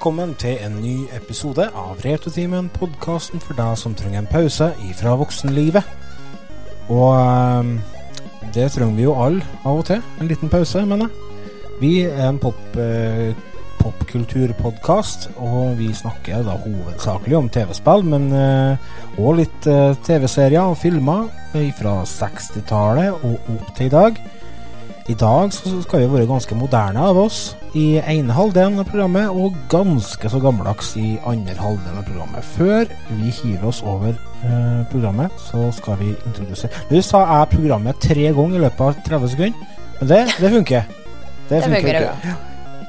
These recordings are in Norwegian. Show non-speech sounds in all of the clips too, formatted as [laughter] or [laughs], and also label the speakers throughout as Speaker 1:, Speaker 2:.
Speaker 1: velkommen til en ny episode av Retrotimen, podkasten for deg som trenger en pause ifra voksenlivet. Og eh, det trenger vi jo alle av og til. En liten pause, mener jeg. Vi er en pop, eh, og vi snakker da hovedsakelig om TV-spill, men òg litt eh, TV-serier og filmer fra 60-tallet og opp til i dag. I dag så skal vi være ganske moderne av oss i ene halvdelen av programmet, og ganske så gammeldags i andre halvdelen av programmet. Før vi hiver oss over eh, programmet, så skal vi introdusere Du sa jeg programmet tre ganger i løpet av 30 sekunder, men det, det funker.
Speaker 2: Det, det funker, funker bra.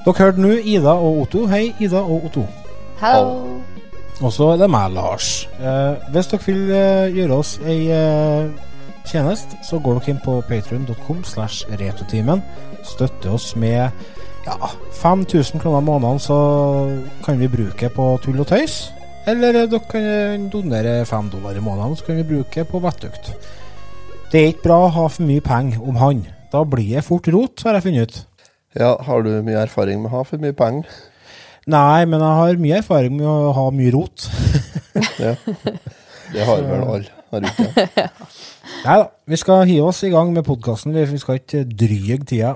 Speaker 1: Dere hørte nå Ida og Otto. Hei, Ida og Otto.
Speaker 2: Hallo.
Speaker 1: Og så er det meg, Lars. Eh, hvis dere vil eh, gjøre oss ei eh, tjeneste, så går dere inn på patrion.com slash retotimen. Støtter oss med ja, 5000 kroner i måneden, så kan vi bruke på tull og tøys. Eller dere kan donere 5 dollar i måneden, så kan vi bruke på vettugt. Det er ikke bra å ha for mye penger om han. Da blir det fort rot, har jeg funnet ut.
Speaker 3: Ja, Har du mye erfaring med å ha for mye penger?
Speaker 1: Nei, men jeg har mye erfaring med å ha mye rot. [laughs]
Speaker 3: ja. Det har vel alle, har du ikke? [laughs]
Speaker 1: Nei da, vi skal hive oss i gang med podkasten. Vi skal ikke dryge tida.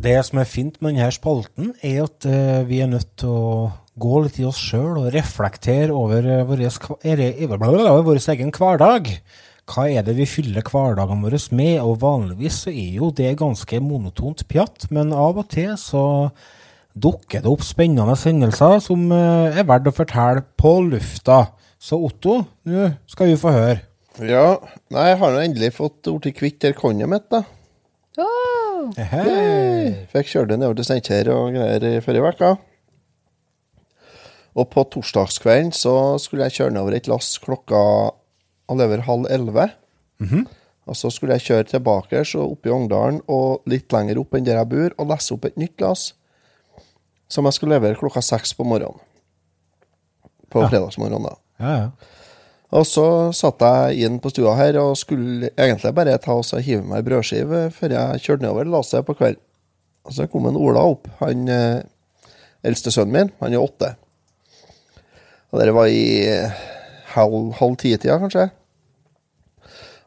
Speaker 1: Det som er fint med denne spalten, er at uh, vi er nødt til å gå litt i oss sjøl og reflektere over uh, vår, vår egen hverdag. Hva er det vi fyller hverdagene våre med? Og vanligvis så er jo det ganske monotont pjatt, men av og til så dukker det opp spennende hendelser som uh, er verdt å fortelle på lufta. Så Otto, nå skal vi få høre.
Speaker 3: Ja, nei, jeg har nå endelig fått blitt kvitt konjet mitt, da.
Speaker 2: Oh.
Speaker 3: Hey. Fikk kjørt det nedover til Steinkjer og greier i forrige uke. Og på torsdagskvelden så skulle jeg kjøre nedover et lass klokka over halv elleve.
Speaker 1: Mm -hmm.
Speaker 3: Og så skulle jeg kjøre tilbake så opp i Ongdalen og litt lenger opp enn der jeg bor, og lese opp et nytt lass som jeg skulle levere klokka seks på morgenen. På ja. fredagsmorgenen, da.
Speaker 1: Ja, ja.
Speaker 3: Og så satt jeg inn på stua her og skulle egentlig bare ta og hive meg ei brødskive før jeg kjørte nedover lasset på kvelden. Og så kom en Ola opp, han eh, eldste sønnen min. Han er åtte. Og det var i eh, halv, halv ti-tida, kanskje.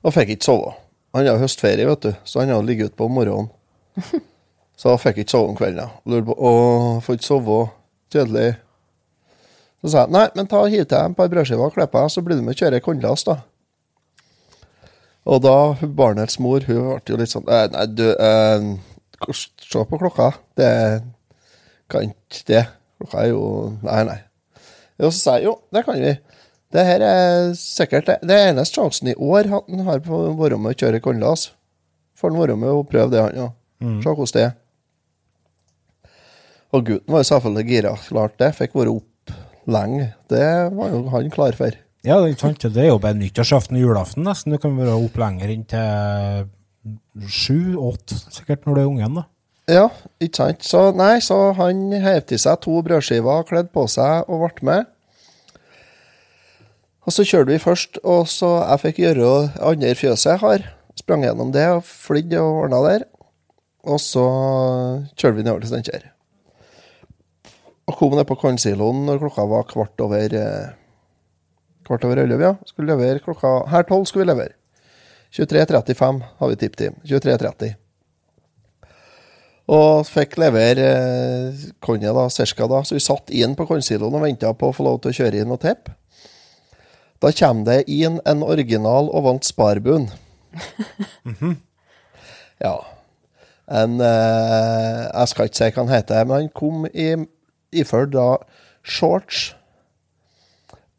Speaker 3: Og fikk ikke sove. Han har høstferie, vet du, så han har ligget ute på morgenen. [laughs] Så fikk ikke sove om kvelden. Lurte på Å, får ikke sove. Kjedelig. Så sa jeg nei, men ta hiv til et par brødskiver og kle på deg, så blir du med og kjører kornlass, da. Og da barnets mor hun ble jo litt sånn Nei, du eh, Se på klokka. Det kan ikke det. Klokka er jo Nei, nei. Og så sa jeg jo, det kan vi. Det her er sikkert det, det eneste sjansen i år han har på å være med å kjøre kornlass. Får han være med og prøve det, han, ja. Mm. Se hvordan det er. Og gutten var jo selvfølgelig gira. Klart det. Fikk være opp lenge. Det var jo han klar for.
Speaker 1: Ja, det er jo bare nyttårsaften og julaften nesten. Du kan være opp lenger inn til sju-åtte, sikkert, når du er ungen, da.
Speaker 3: Ja, ikke sant. Så nei, så han heiv til seg to brødskiver, kledde på seg og ble med. Og så kjørte vi først, og så jeg fikk gjøre andre fjøset jeg har. Sprang gjennom det og flydde og ordna der. Og så kjørte vi nedover til Steinkjer. Og kom ned på kornsiloen når klokka var kvart over eh, Kvart over elleve, ja. Skulle levere klokka Her tolv skulle vi levere. 23.35 har vi tipptime. 23.30. Og fikk levere eh, kornet da, cirka da. Så vi satt inn på kornsiloen og venta på å få lov til å kjøre inn og tippe. Da kommer det inn en original og vant sparbunn. [laughs]
Speaker 1: mm -hmm.
Speaker 3: Ja. En eh, Jeg skal ikke si hva han heter, men han kom i iført da shorts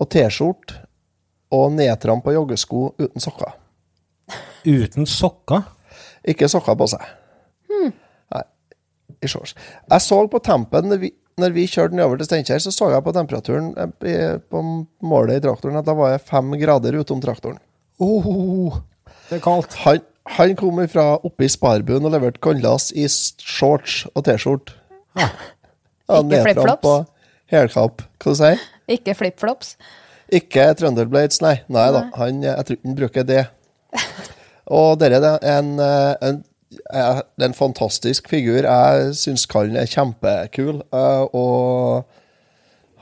Speaker 3: og T-skjorte og nedtrampa joggesko uten sokker.
Speaker 1: Uten sokker?
Speaker 3: Ikke sokker på seg.
Speaker 2: Hmm.
Speaker 3: Nei, i shorts. Jeg så på tempen når vi kjørte nedover til Steinkjer, så så jeg på temperaturen eh, på målet i traktoren at da var jeg fem grader utom traktoren.
Speaker 1: Oh, det er kaldt.
Speaker 3: Han, han kom fra oppe i sparbuen og leverte kornlass i shorts og T-skjorte. Ja,
Speaker 2: Ikke
Speaker 3: nedfram
Speaker 2: flipflops?
Speaker 3: på Helkapp. Hva du sier
Speaker 2: Ikke flipflops.
Speaker 3: Ikke Trønderblades, nei. Nei da, han, jeg tror ikke han bruker det. Og dere, er en, en, en, eh, en fantastisk figur. Jeg syns Kallen er kjempekul. eh, Og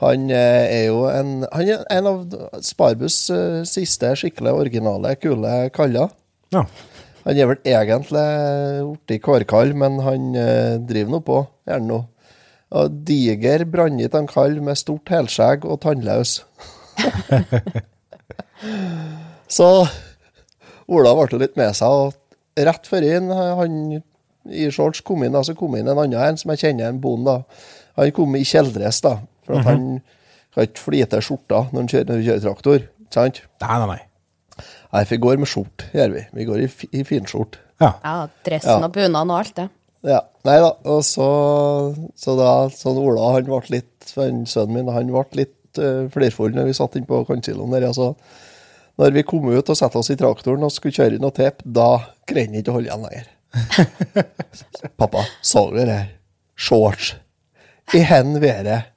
Speaker 3: han eh, er jo en Han er en av Sparbus eh, siste skikkelig originale, kule kaller.
Speaker 1: Ja.
Speaker 3: Han er vel egentlig blitt kårkall, men han eh, driver nå på. Er han nå. Og diger, brannhvit en kall med stort helskjegg og tannløs. [laughs] Så Ola ble litt med seg, og rett før inn, han i shorts kom inn, så kom inn en annen en som jeg kjenner, en bonde. da. Han kom i kjeledress, da, for at han kan ikke flite skjorta når han kjører, når han kjører traktor. Sant?
Speaker 1: Nei, nei, nei.
Speaker 3: Nei, for vi går med skjort, gjør vi. Vi går i, i finskjort.
Speaker 1: Ja.
Speaker 2: Ja, dressen
Speaker 3: Ja.
Speaker 2: og bunaden og alt det.
Speaker 3: Ja, nei da, og så, så da, sånn Ola, han ble litt, han, sønnen min, han ble litt uh, flerfull når vi satt inn på kantkiloen der, altså. Når vi kom ut og satte oss i traktoren og skulle kjøre inn og tepp, da greide han ikke å holde igjen lenger. [laughs] Pappa, så du det her? Shorts. I hen været.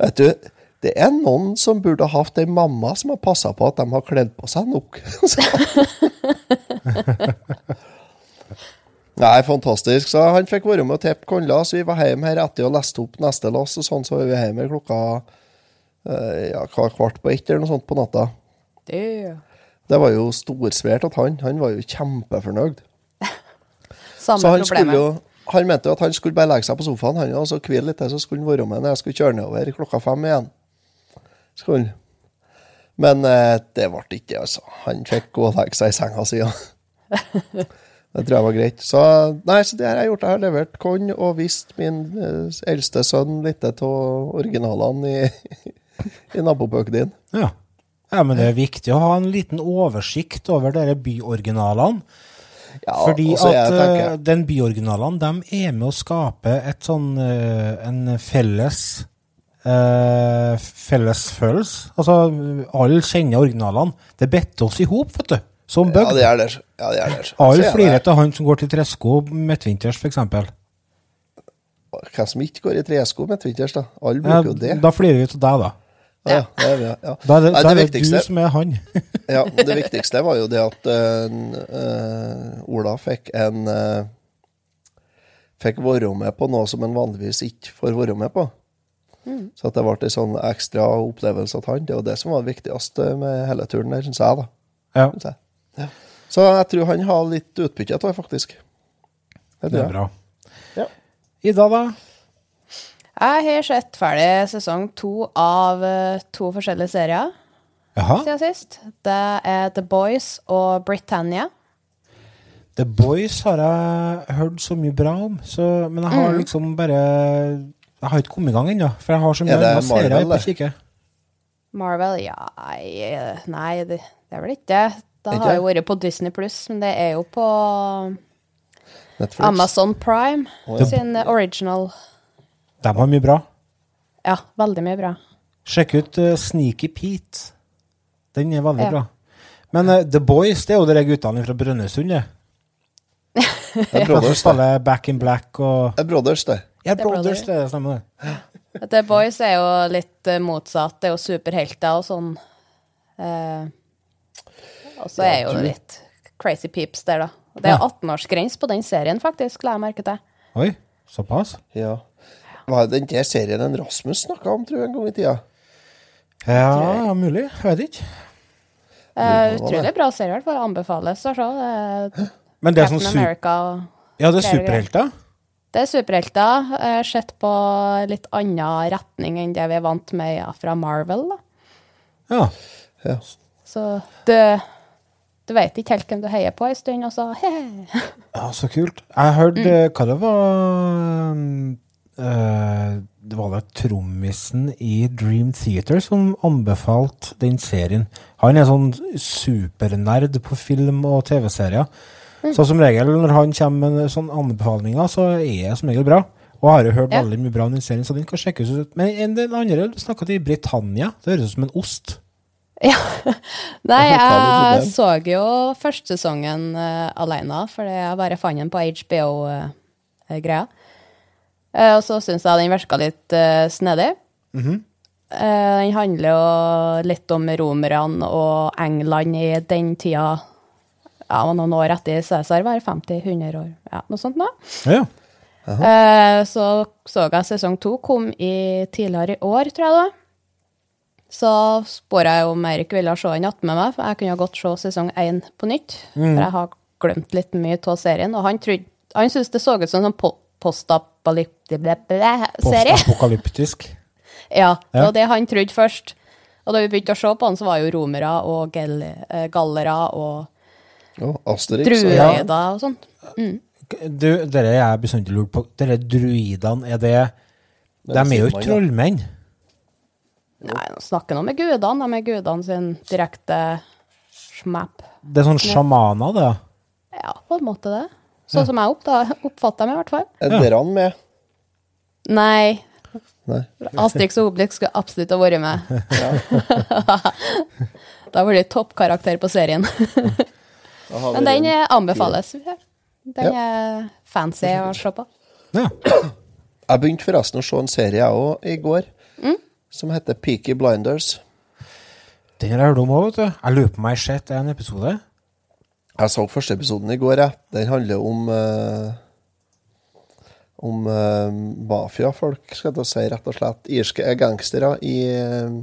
Speaker 3: Vet du, det er noen som burde ha hatt ei mamma som har passa på at de har kledd på seg nok. [laughs] [laughs] Nei, fantastisk. Så han fikk være med og teppe så Vi var hjemme her etter å ha lest opp neste lass, og sånn så var vi hjemme klokka eh, ja, kvart på ett eller noe sånt på natta.
Speaker 2: Det.
Speaker 3: Det var jo storsvært at han Han var jo kjempefornøyd. [laughs]
Speaker 2: Samme
Speaker 3: Så han
Speaker 2: problemet.
Speaker 3: jo Han mente jo at han skulle bare legge seg på sofaen han og så hvile litt så skulle han være med når jeg skulle kjøre nedover klokka fem igjen. Skulle. Men eh, det ble ikke det, altså. Han fikk gå og legge seg i senga si. Ja. [laughs] Det tror jeg var greit. Så nei, så det har jeg gjort. Jeg har levert korn og vist min eh, eldste sønn litt av originalene i, [laughs] i nabobøkene din.
Speaker 1: Ja. ja, men det er viktig å ha en liten oversikt over dere byoriginalene.
Speaker 3: Ja,
Speaker 1: Fordi at
Speaker 3: jeg
Speaker 1: eh, den byoriginalene, de er med å skape et sånn, eh, en felles uh, fellesfølelse. Altså, alle kjenner originalene. Det bitter oss i hop, vet du. Som
Speaker 3: Ja, det er det. Ja, det er det. Så
Speaker 1: Alle
Speaker 3: er
Speaker 1: flirer han som går til tresko midtvinters, f.eks.
Speaker 3: Hvem som ikke går i tresko midtvinters, da? Alle
Speaker 1: Ja,
Speaker 3: bruker jo det.
Speaker 1: da flirer vi til deg, da.
Speaker 3: Ja, det er, det, ja.
Speaker 1: Da er det,
Speaker 3: Nei,
Speaker 1: da er det
Speaker 3: viktigste-
Speaker 1: du som er han. [laughs]
Speaker 3: Ja, det viktigste var jo det at eh, eh, Ola fikk en eh, Fikk være med på noe som han vanligvis ikke får være med på. Så at det ble en sånn ekstra opplevelse av han. Det var det som var det viktigste med hele turen syns jeg. da.
Speaker 1: Ja,
Speaker 3: Synes jeg. Ja. Så jeg tror han har litt utbytte av det, faktisk. Det
Speaker 1: det er bra.
Speaker 3: Ja.
Speaker 1: Ida, da?
Speaker 2: Jeg har sett ferdig sesong to av eh, to forskjellige serier
Speaker 1: Jaha.
Speaker 2: siden sist. Det er The Boys og Britannia.
Speaker 1: The Boys har jeg hørt så mye bra om, så, men jeg har
Speaker 2: Mm.
Speaker 1: liksom bare Jeg har ikke kommet i gang ennå, for jeg har så mye
Speaker 3: Er
Speaker 1: serier
Speaker 3: Marvel,
Speaker 1: på kikke.
Speaker 2: Marvel, ja Nei, det, det er vel ikke det. Det har
Speaker 3: jeg
Speaker 2: jo vært på Disney Pluss, men det er jo på
Speaker 3: Netflix.
Speaker 2: Amazon Prime
Speaker 3: oh, ja.
Speaker 2: sin original.
Speaker 1: De har mye bra.
Speaker 2: Ja, veldig mye bra.
Speaker 1: Sjekk ut uh, Sneaky Pete. Den er veldig
Speaker 2: Ja.
Speaker 1: bra. Men uh, The Boys, det er jo de guttene fra Brønnøysund, det. [laughs]
Speaker 3: Det er Brothers, det.
Speaker 1: Back in Black og
Speaker 3: Det er Brothers, det.
Speaker 1: Ja,
Speaker 2: er
Speaker 1: Brothers, det stemmer det.
Speaker 2: The Boys er jo litt eh, motsatt. Det er jo superhelter og sånn. Eh, og så er jo det litt crazy peeps der, da. Det er
Speaker 1: Ja.
Speaker 2: 18-årsgrense på den serien, faktisk, la jeg merke til.
Speaker 1: Oi, såpass?
Speaker 3: Ja. Var det den der serien en Rasmus snakka om, tror jeg, en gang i tida?
Speaker 1: Ja, mulig. Jeg vet ikke.
Speaker 2: Eh,
Speaker 3: hva
Speaker 2: utrolig bra serie, i hvert fall. Anbefales å se. Det
Speaker 1: Men det er sånn super...
Speaker 2: America og
Speaker 1: Ja, det er superhelter?
Speaker 2: Det er superhelter. eh, Sett på litt annen retning enn det vi er vant med ja, fra Marvel. da.
Speaker 1: Ja.
Speaker 3: Ja.
Speaker 2: Så du, du vet ikke helt hvem du heier på en stund, og så he-he.
Speaker 1: Ja, så kult. Jeg hørte mm. hva det var eh, Det var da trommisen i Dream Theater som anbefalte den serien. Han er sånn supernerd på film og TV-serier. Så som regel når han kommer med sånne anbefalinger, så er det som regel bra. Og har jo hørt
Speaker 2: Ja.
Speaker 1: veldig mye bra om den serien, så den kan sjekkes ut. Men en del andre du snakka til Britannia. Det høres ut som en ost.
Speaker 2: Ja. [laughs] Nei,
Speaker 3: Jeg
Speaker 2: så jo første sesongen uh, alene, fordi jeg bare fant den på HBO-greia. Uh, og så syns jeg den virka litt uh, snedig.
Speaker 1: Mm
Speaker 2: -hmm. uh, den handler jo litt om romerne og England i den tida. Ja, noen år etter Cæsar var 50-100 år, ja, noe sånt nå.
Speaker 1: Ja.
Speaker 2: Eh, så så jeg sesong to kom i tidligere i år, tror jeg det var. Så spår jeg om Eirik ville se den attmed meg, for jeg kunne godt se sesong én på nytt. For jeg har glemt litt mye av serien, og han, han syntes det så ut som en sånn po- postapokalyptisk-serie.
Speaker 1: Postapokalyptisk. [laughs]
Speaker 2: Ja, det
Speaker 1: Ja.
Speaker 2: var det han trodde først. Og da vi begynte å se på han, så var jo romere og gel, eh, gallere og
Speaker 3: Oh, Asterix. og-
Speaker 1: Ja.
Speaker 2: og sånt.
Speaker 1: Du, dere er jeg bestandig lurt på. Dere druidene, er det De er jo ikke trollmenn.
Speaker 2: Nei, nå snakker nå med gudene. De er gudene sin direkte smap.
Speaker 1: Det er sånn sjamaner, det.
Speaker 2: Ja, på en måte det. Sånn som jeg oppfatter dem i hvert fall.
Speaker 3: Er dere med?
Speaker 2: Nei,
Speaker 3: Nei.
Speaker 2: Asterix og Obelix skulle absolutt ha vært med. [laughs] da blir det toppkarakter på serien. [laughs] Men den anbefales. Den er fancy å se på.
Speaker 1: Ja.
Speaker 3: Jeg begynte forresten å se en serie jeg òg i går, som heter Peaky Blinders.
Speaker 1: Den har jeg hørt om òg, vet du. Jeg lurer på om jeg har sett en episode.
Speaker 3: Jeg så første episoden i går. Jeg. Den handler om uh, Om uh, mafiafolk, skal jeg si, rett og slett. Irske er gangstere i uh,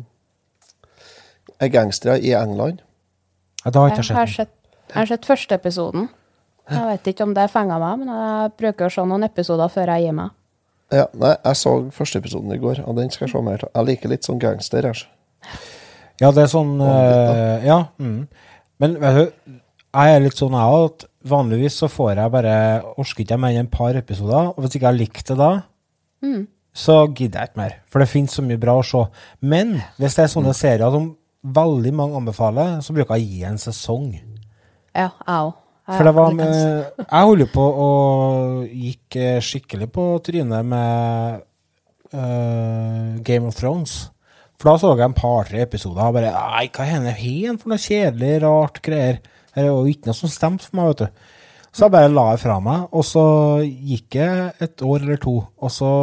Speaker 3: Er gangstere i England.
Speaker 1: Ja, da har jeg
Speaker 2: Jeg
Speaker 1: ikke
Speaker 2: har
Speaker 1: sett den.
Speaker 2: jeg har sett første episoden. Jeg vet ikke om det fenga meg, men jeg bruker å se noen episoder før jeg gir meg.
Speaker 3: Ja, nei, jeg så første episoden i går, og den skal jeg se mer til. Jeg liker litt sånn gangster. Jeg.
Speaker 1: Ja, det er sånn eh, Ja. Mm. Men vet du, jeg er litt sånn jeg òg, at vanligvis så får jeg bare Orker ikke jeg mer enn et par episoder, og hvis ikke jeg likte det da, så gidder jeg ikke mer. For det finnes så mye bra å se. Men hvis det er sånne serier som veldig mange anbefaler, så bruker jeg å gi en sesong.
Speaker 2: Ja, jeg òg.
Speaker 1: For det var med Jeg [laughs] holder på og gikk eh, skikkelig på trynet med uh, Game of Thrones. For da så jeg en par-tre episoder og bare Nei, hva er det her for noe kjedelig, rart greier? Det er jo ikke noe som stemte for meg, vet du. Så jeg bare la det fra meg, og så gikk jeg et år eller to, og så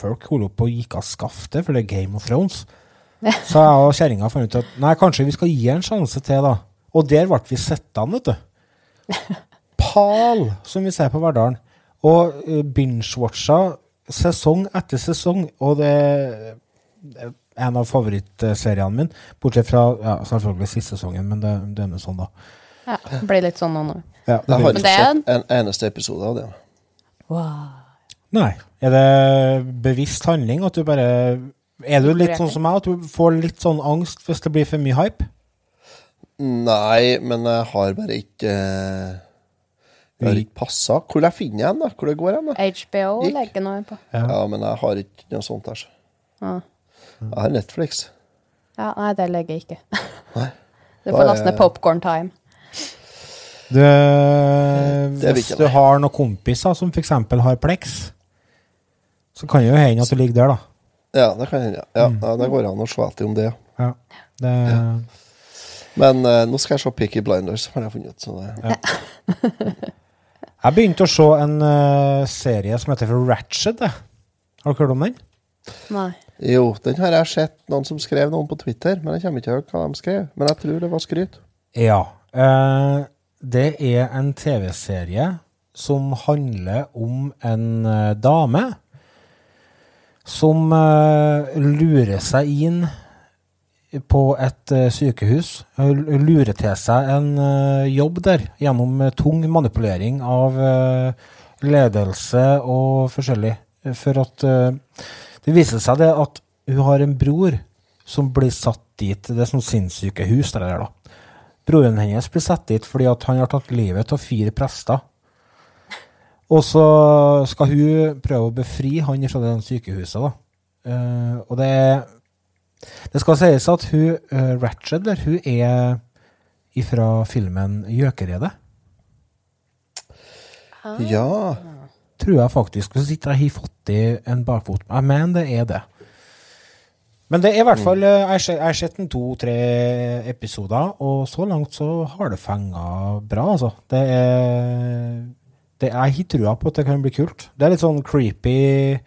Speaker 1: Folk holdt opp og gikk av skaftet, for det er Game of Thrones. [laughs] Så jeg og kjerringa fant ut at nei, kanskje vi skal gi en sjanse til, da. Og der ble vi sittende, vet du pal, som vi ser på Verdalen. Og uh, binge-watcha sesong etter sesong, og det er en av favorittseriene mine. Bortsett fra ja, selvfølgelig siste sesongen, men det, det er nå sånn, da.
Speaker 2: Ja, det blir litt sånn nå. nå.
Speaker 1: Ja, det
Speaker 3: Jeg har ikke
Speaker 2: er-
Speaker 3: sett en eneste episode av det.
Speaker 2: Wow.
Speaker 1: nei. Er det bevisst handling at du bare Er du litt sånn som meg, at du får litt sånn angst hvis det blir for mye hype?
Speaker 3: Nei, men jeg har bare ikke Jeg har ikke passa. Hvor jeg finner den, da? Hvor det går hen? da?
Speaker 2: HBO
Speaker 3: Gikk.
Speaker 2: legger noe på.
Speaker 1: Ja.
Speaker 3: Ja, men jeg har ikke noe sånt her. så.
Speaker 2: Ja.
Speaker 3: Jeg har Netflix.
Speaker 2: Ja, nei, det legger jeg ikke.
Speaker 3: Nei. [laughs]
Speaker 2: Du får laste ned Popcorn Time.
Speaker 1: Du, hvis du har noen kompiser som f.eks. har Plex, så kan det jo hende at du ligger der, da.
Speaker 3: Ja, det kan hende. Ja, ja, det går an å se etter om det.
Speaker 1: Ja. Det,
Speaker 3: Men uh, nå skal jeg se Picky Blinders, har jeg funnet ut. Så det, [laughs]
Speaker 1: Jeg begynte å se en uh, serie som heter for Ratchet. Har dere hørt om den?
Speaker 2: Nei.
Speaker 3: jo, den har jeg sett noen som skrev noen på Twitter, men jeg kommer ikke til hva de skrev. Men jeg tror det var skryt.
Speaker 1: Ja. Uh, det er en TV-serie som handler om en dame som lurer seg inn på et eh, sykehus. Lurer til seg en eh, jobb der gjennom eh, tung manipulering av ledelse og forskjellig. For at det viser seg det at hun har en bror som blir satt dit. Det er sånn sinnssykehus der, der da. Broren hennes blir satt dit fordi at han har tatt livet av fire prester. Og så skal hun prøve å befri han fra det sykehuset, da. Og det Det skal sies at hun, uh, Ratched, der, hun er ifra filmen 'Gjøkeredet'.
Speaker 3: Ja.
Speaker 1: tror jeg faktisk Hvis ikke jeg har fått i en bakfot Jeg mener det er det. Men det er i hvert fall eh, Jeg har jeg har sett en to-tre episoder, og så langt så har det fenga bra, altså. Det er det, Jeg har trua på at det kan bli kult. Det er litt sånn creepy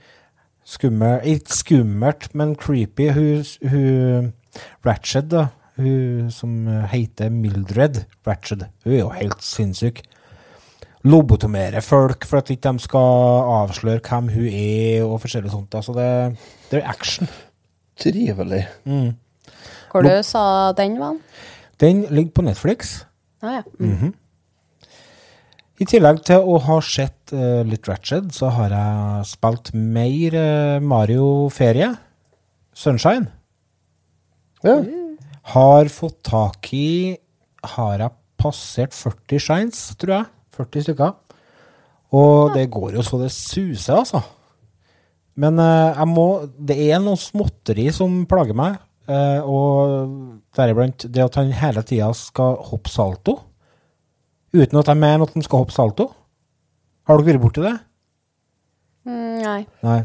Speaker 1: Skummelt Ikke skummelt, men creepy. Hun, hun Ratched, da. Hun som heter Mildred Ratched. Hun er jo helt sinnssyk. Lobotomere folk for at ikke de skal avsløre hvem hun er, og forskjellig sånt. Altså det, det er action.
Speaker 3: Trivelig.
Speaker 2: Hvor du sa den var?
Speaker 1: Den ligger på Netflix.
Speaker 2: Ah, ja. Mm.
Speaker 1: I tillegg til å ha sett uh, litt Ratched, så har jeg spilt mer uh, Mario Ferie. Sunshine.
Speaker 3: Ja.
Speaker 1: Har fått tak i Har jeg passert 40 shines, tror jeg. 40 stykker. Og det går jo så det suser, altså. Men uh, jeg må Det er noe småtteri som plager meg. eh, og deriblant det at han hele tida skal hoppe salto. Uten at jeg mener at han skal hoppe salto. Har dere vært borti det?
Speaker 2: Mm, nei.
Speaker 1: Nei.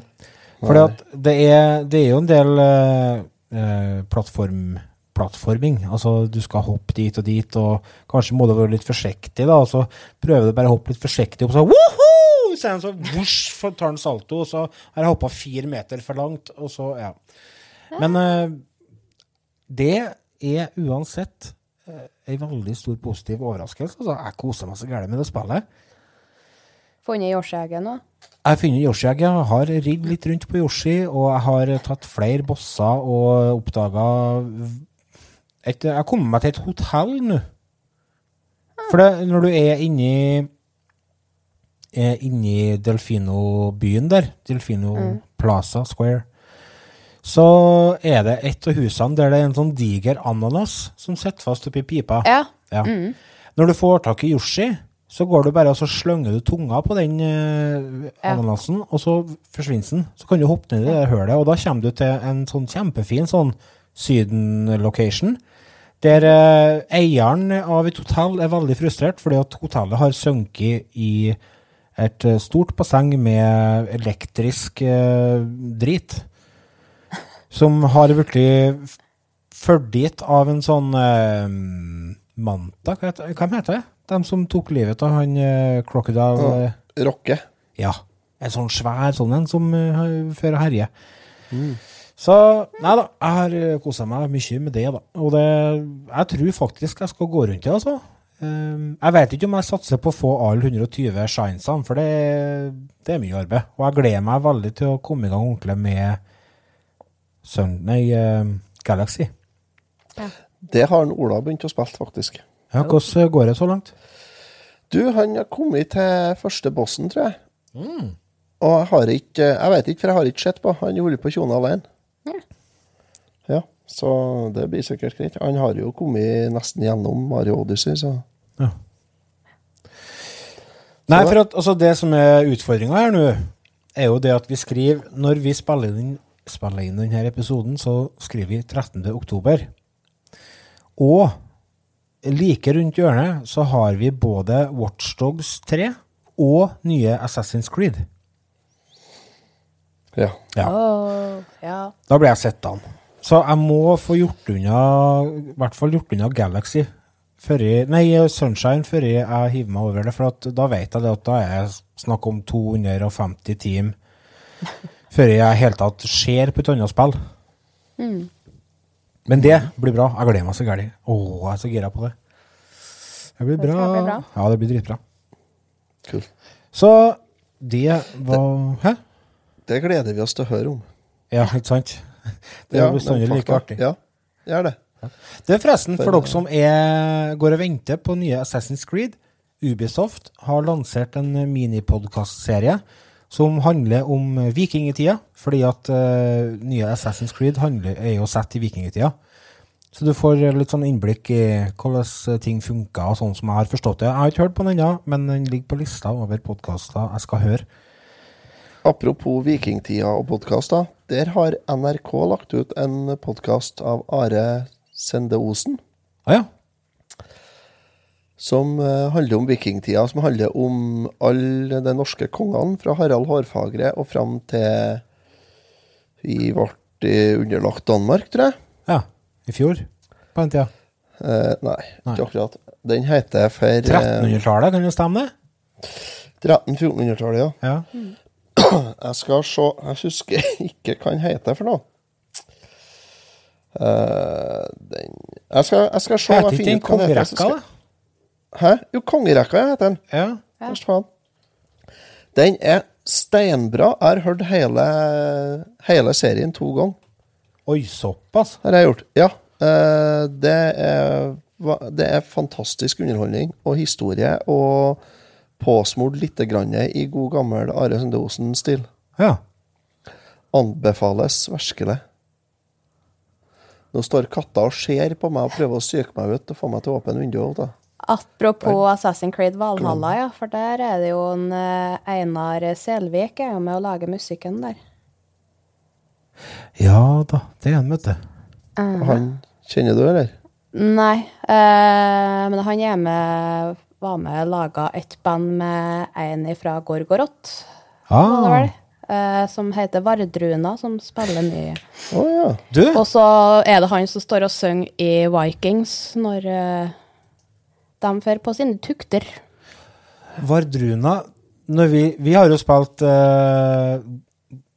Speaker 1: Fordi at det er, det er jo en del eh, eh, plattform, plattforming. Altså, du skal hoppe dit og dit, og kanskje må du være litt forsiktig, da. Og så prøver du bare å hoppe litt forsiktig, og så woho! Så er så vosj, tar han salto, og så har jeg hoppa fire meter for langt, og så, ja. Men eh, det er uansett en veldig stor positiv overraskelse. Altså, jeg koser meg så gærent med det spillet.
Speaker 2: Funnet Yoshi-egget nå?
Speaker 1: Jeg har funnet Yoshi-egget. Jeg har ridd litt rundt på Yoshi, og jeg har tatt flere bosser og oppdaga et, Jeg har kommet meg til et hotell nå. For det, når du er inni er inni Delfino-byen der, Delfino Plaza Square, så er det et av husene der det er en sånn diger ananas som sitter fast oppi pipa.
Speaker 2: Ja.
Speaker 1: Ja. Når du får tak i Yoshi, så går du bare og så slynger du tunga på den eh,
Speaker 2: Ja.
Speaker 1: ananasen, og så forsvinner den. Så kan du hoppe ned i det hølet, og da kommer du til en sånn kjempefin sånn Syden-location. Der eh, eieren av et hotell er veldig frustrert fordi at hotellet har sunket i et eh, stort basseng med elektrisk eh, drit. Som har blitt ført dit av en sånn eh, manta, hva heter, hva heter det? De som tok livet av han eh, Crocodile eh,
Speaker 3: Rocke.
Speaker 1: Ja. En sånn svær sånn en som uh, fører og herjer. Så nei da, jeg har kosa meg mye med det, da. Og det, jeg tror faktisk jeg skal gå rundt det, altså. Um, jeg vet ikke om jeg satser på å få alle 120 shinesene, for det, det er mye arbeid. Og jeg gleder meg veldig til å komme i gang ordentlig med Sun, nei, uh, Galaxy.
Speaker 3: Det har en Ola begynt å spille, faktisk.
Speaker 1: Ja, hvordan går det så langt?
Speaker 3: Du, han har kommet til første bossen, tror jeg. Og jeg har ikke Jeg vet ikke, for jeg har ikke sett på. Han holder på tjona alene. Ja, så det blir sikkert greit. Han har jo kommet nesten gjennom Mario Odyssey, så
Speaker 1: Ja. Nei, for at altså, det som er utfordringa her nå, er jo det at vi skriver Når vi spiller inn, spiller inn denne episoden, så skriver vi 13. oktober. Og like rundt hjørnet så har vi både Watchdogs 3 og nye Assassin's Creed.
Speaker 3: ja.
Speaker 1: Ja.
Speaker 2: Oh, ja.
Speaker 1: Da blir jeg sett an. Så jeg må få gjort unna I hvert fall gjort unna Galaxy. Før jeg, nei, Sunshine før jeg hiver meg over det. For at da vet jeg det at da er jeg snakk om 250 team [laughs] før jeg i hele tatt ser på et annet spill. Men det blir bra. Jeg gleder meg så gæli. Å, jeg er så gira på det. Det blir bra.
Speaker 2: Det bli bra.
Speaker 1: Ja, det blir dritbra.
Speaker 3: Cool.
Speaker 1: Så det var Hæ?
Speaker 3: Det gleder vi oss til å høre om.
Speaker 1: Ja, ikke sant? Det er
Speaker 3: Ja,
Speaker 1: bestandig like artig.
Speaker 3: Ja, gjør det.
Speaker 1: Det er forresten for dere som er, går og venter på nye Assassin's Creed. Ubisoft har lansert en minipodkastserie som handler om vikingtida. Fordi at uh, nye Assassin's Creed handler, er jo sett i vikingtida. Så du får litt sånn innblikk i hvordan ting funka, og sånn som jeg har forstått det. Jeg har ikke hørt på den ennå, men den ligger på lista over podkaster jeg skal høre.
Speaker 3: Apropos vikingtida og podkaster. Der har NRK lagt ut en podkast av Are Sende Osen.
Speaker 1: Ah, ja.
Speaker 3: Som eh, handler om vikingtida, som handler om alle de norske kongene fra Harald Hårfagre og fram til vi ble eh, underlagt Danmark, tror jeg.
Speaker 1: Ja. I fjor, på den tida.
Speaker 3: Eh, nei,
Speaker 1: Nei.
Speaker 3: ikke akkurat. Den heter for eh,
Speaker 1: 1300-tallet, kan det stemme det?
Speaker 3: 1300-1400-tallet, ja.
Speaker 1: Ja. [clears throat]
Speaker 3: Jeg skal se Jeg husker [laughs] ikke hva den heter for noe. Uh, den Jeg skal, jeg skal se
Speaker 1: Heter ikke den kongerekka, da?
Speaker 3: Hæ? Jo, Kongerekka heter den.
Speaker 1: Ja.
Speaker 3: Først faen. Den er steinbra. Jeg har hørt hele, hele serien to ganger.
Speaker 1: Oi, såpass?
Speaker 3: Har jeg gjort. Ja. eh, det, er, det er fantastisk underholdning og historie, og påsmurt lite grann i god gammel Are Sende Osen-stil.
Speaker 1: Ja.
Speaker 3: Anbefales virkelig. Nå står katta og ser på meg og prøver å psyke meg ut og få meg til å åpne vinduet.
Speaker 2: Apropos Assassin's Creed Valhalla, ja, for der er det jo en eh, Einar Selvik er jo med å lage musikken der.
Speaker 1: Ja da, det er han, vet du.
Speaker 3: Han kjenner du, eller?
Speaker 2: Nei, eh, men han er med, var med og laga et band med en fra Gorgorot, det
Speaker 1: Ah.
Speaker 2: Eh, som heter Vardruna, som spiller mye.
Speaker 3: Å ja.
Speaker 1: du,
Speaker 2: Og så er det han som står og synger i Vikings når eh, de for på sine tukter.
Speaker 1: Vardruna når vi, vi har jo spilt uh,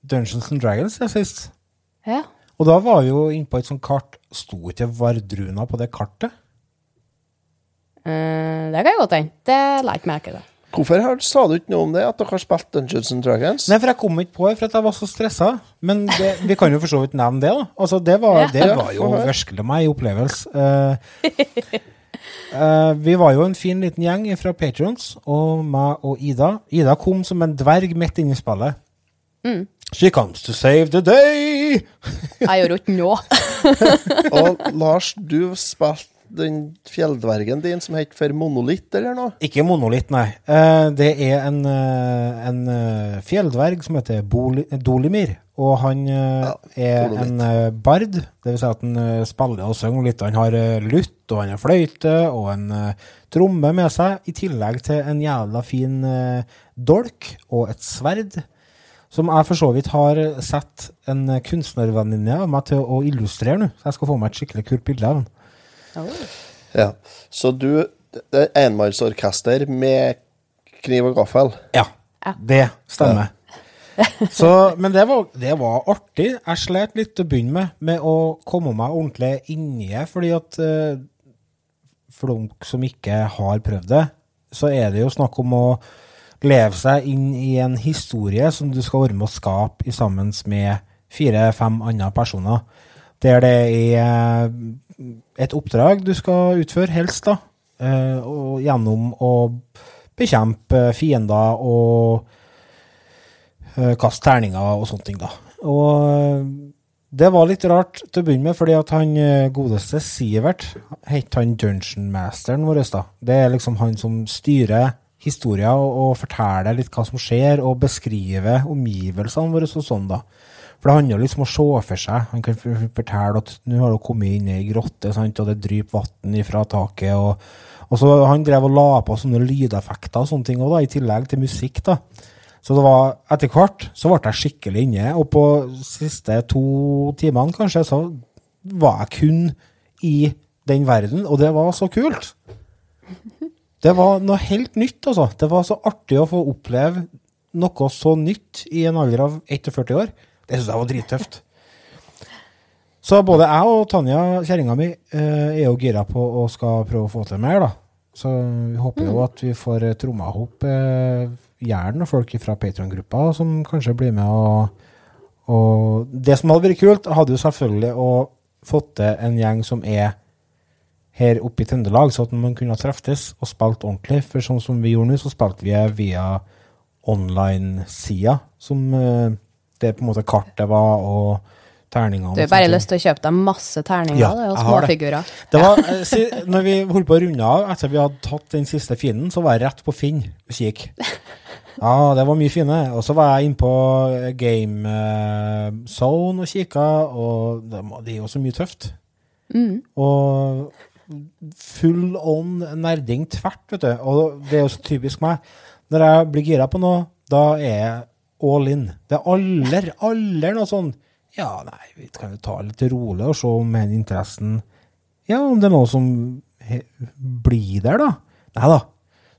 Speaker 1: Dungeons and Dragons ja, sist.
Speaker 2: Ja.
Speaker 1: Og da var vi jo innpå et sånt kart. Sto ikke Vardruna på det kartet?
Speaker 2: Uh, det kan jeg godt hende. Det la jeg ikke merke til.
Speaker 3: Hvorfor har, sa du ikke noe om det, at dere har spilt Dungeons and Dragons?
Speaker 1: Nei, for jeg kom ikke på det, for at jeg var så stressa. Men det, vi kan jo for så vidt nevne det, da. Altså, det var,
Speaker 2: Ja.
Speaker 1: det var jo virkelig meg opplevelse. Eh, [laughs] eh, vi var jo en fin liten gjeng fra Patrons, og meg og Ida. Ida kom som en dverg midt inne i spillet.
Speaker 2: Mm.
Speaker 1: She comes to save the day!
Speaker 2: Jeg gjør ikke noe. [laughs]
Speaker 3: Og Lars, du spilte den fjelldvergen din som het for Monolitt, eller noe?
Speaker 1: Ikke monolitt, nei. Uh, det er en, uh, en fjelldverg som heter Boli Dolimir. Og han eh,
Speaker 3: Ja,
Speaker 1: er en eh, bard, det vil si at han eh, spiller og synger litt. Han har uh, lutt, og han har fløyte, og en tromme med seg, i tillegg til en jævla fin dolk og et sverd. Som jeg for så vidt har sett en kunstnervenninne av meg til å illustrere nå. Så jeg skal få meg et skikkelig kult bilde av den.
Speaker 3: Ja. Så du Det er enmannsorkester med kniv og gaffel?
Speaker 1: Ja,
Speaker 2: Ja.
Speaker 1: det stemmer. [laughs] Så, men det var, det var artig. Jeg slet litt til å begynne med, med å komme meg ordentlig inni det, fordi at eh, For de som ikke har prøvd det, så er det jo snakk om å leve seg inn i en historie som du skal være med å skape sammen med fire-fem andre personer. Der det er et oppdrag du skal utføre, helst, da. eh, Og gjennom å bekjempe fiender og eh, kaste terninger og sånne ting, da. Og eh, det var litt rart til å begynne med, fordi at han eh, godeste Sivert het han Dungeon Masteren vår, da. Det er liksom han som styrer historia og, og forteller litt hva som skjer, og beskriver omgivelsene våre og sånn, da. For det handler liksom om å se for seg. Han kan fortelle at nå har du kommet inn i ei grotte, sant, og det dryper vann ifra taket. og, og så Han drev og la på sånne lydeffekter og sånne ting også, da, i tillegg til musikk. da. Så det var, etter hvert så ble jeg skikkelig inne, og på de siste to timene kanskje, så var jeg kun i den verden, og det var så kult. Det var noe helt nytt, altså. Det var så artig å få oppleve noe så nytt i en alder av 41 år. Det syns jeg var drittøft. Så både jeg og Tanja, kjerringa mi, eh, er jo gira på å skal prøve å få til mer, da. Så vi håper jo at vi får eh, tromma ihop gjerne folk fra Patron-gruppa som kanskje blir med og, og Det som hadde vært kult, hadde jo selvfølgelig å fått til en gjeng som er her oppe i Trøndelag, så at man kunne treftes og spilt ordentlig. For sånn som vi gjorde nå, så spilte vi via online-sida, som eh, det på en måte kartet var, og terninger.
Speaker 2: Du har bare lyst til å kjøpe deg masse terninger
Speaker 1: Ja,
Speaker 2: og
Speaker 1: småfigurer. det. Det var, eh, si, når vi holdt på å runde av, etter vi hadde tatt den siste fienden, så var jeg rett på Finn og kikk. [laughs] Ja, det var mye fine. Og så var jeg inne på Game eh, Zone og kikka, og det, det er jo så mye tøft.
Speaker 2: Mm.
Speaker 1: Og full on nerding tvert, vet du. Og det er jo så typisk meg. Når jeg blir gira på noe, da er jeg all in. Det er aller, aller noe sånn Ja, nei, vi kan jo ta det litt rolig og se om den interessen Ja, om det er noe som blir der, da. Nei da.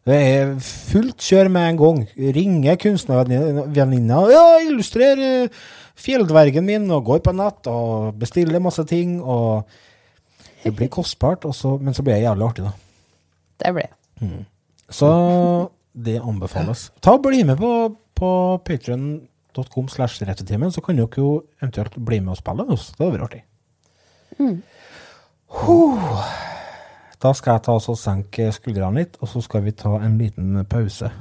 Speaker 1: Det er fullt kjør med en gang. Ringer kunstnervenninna. Ja, illustrer eh, fjelldvergen min, og går på nett og bestiller masse ting. og Det blir kostbart, også, men så blir det jævlig artig, da.
Speaker 2: Det blir det.
Speaker 1: Så det anbefales. Ta og Bli med på, på patreon.com slash rettetimen, så kan dere jo eventuelt bli med og spille med oss. Det hadde vært artig. Huh. Da skal jeg ta og senke skuldrene litt, og så skal vi ta en liten pause.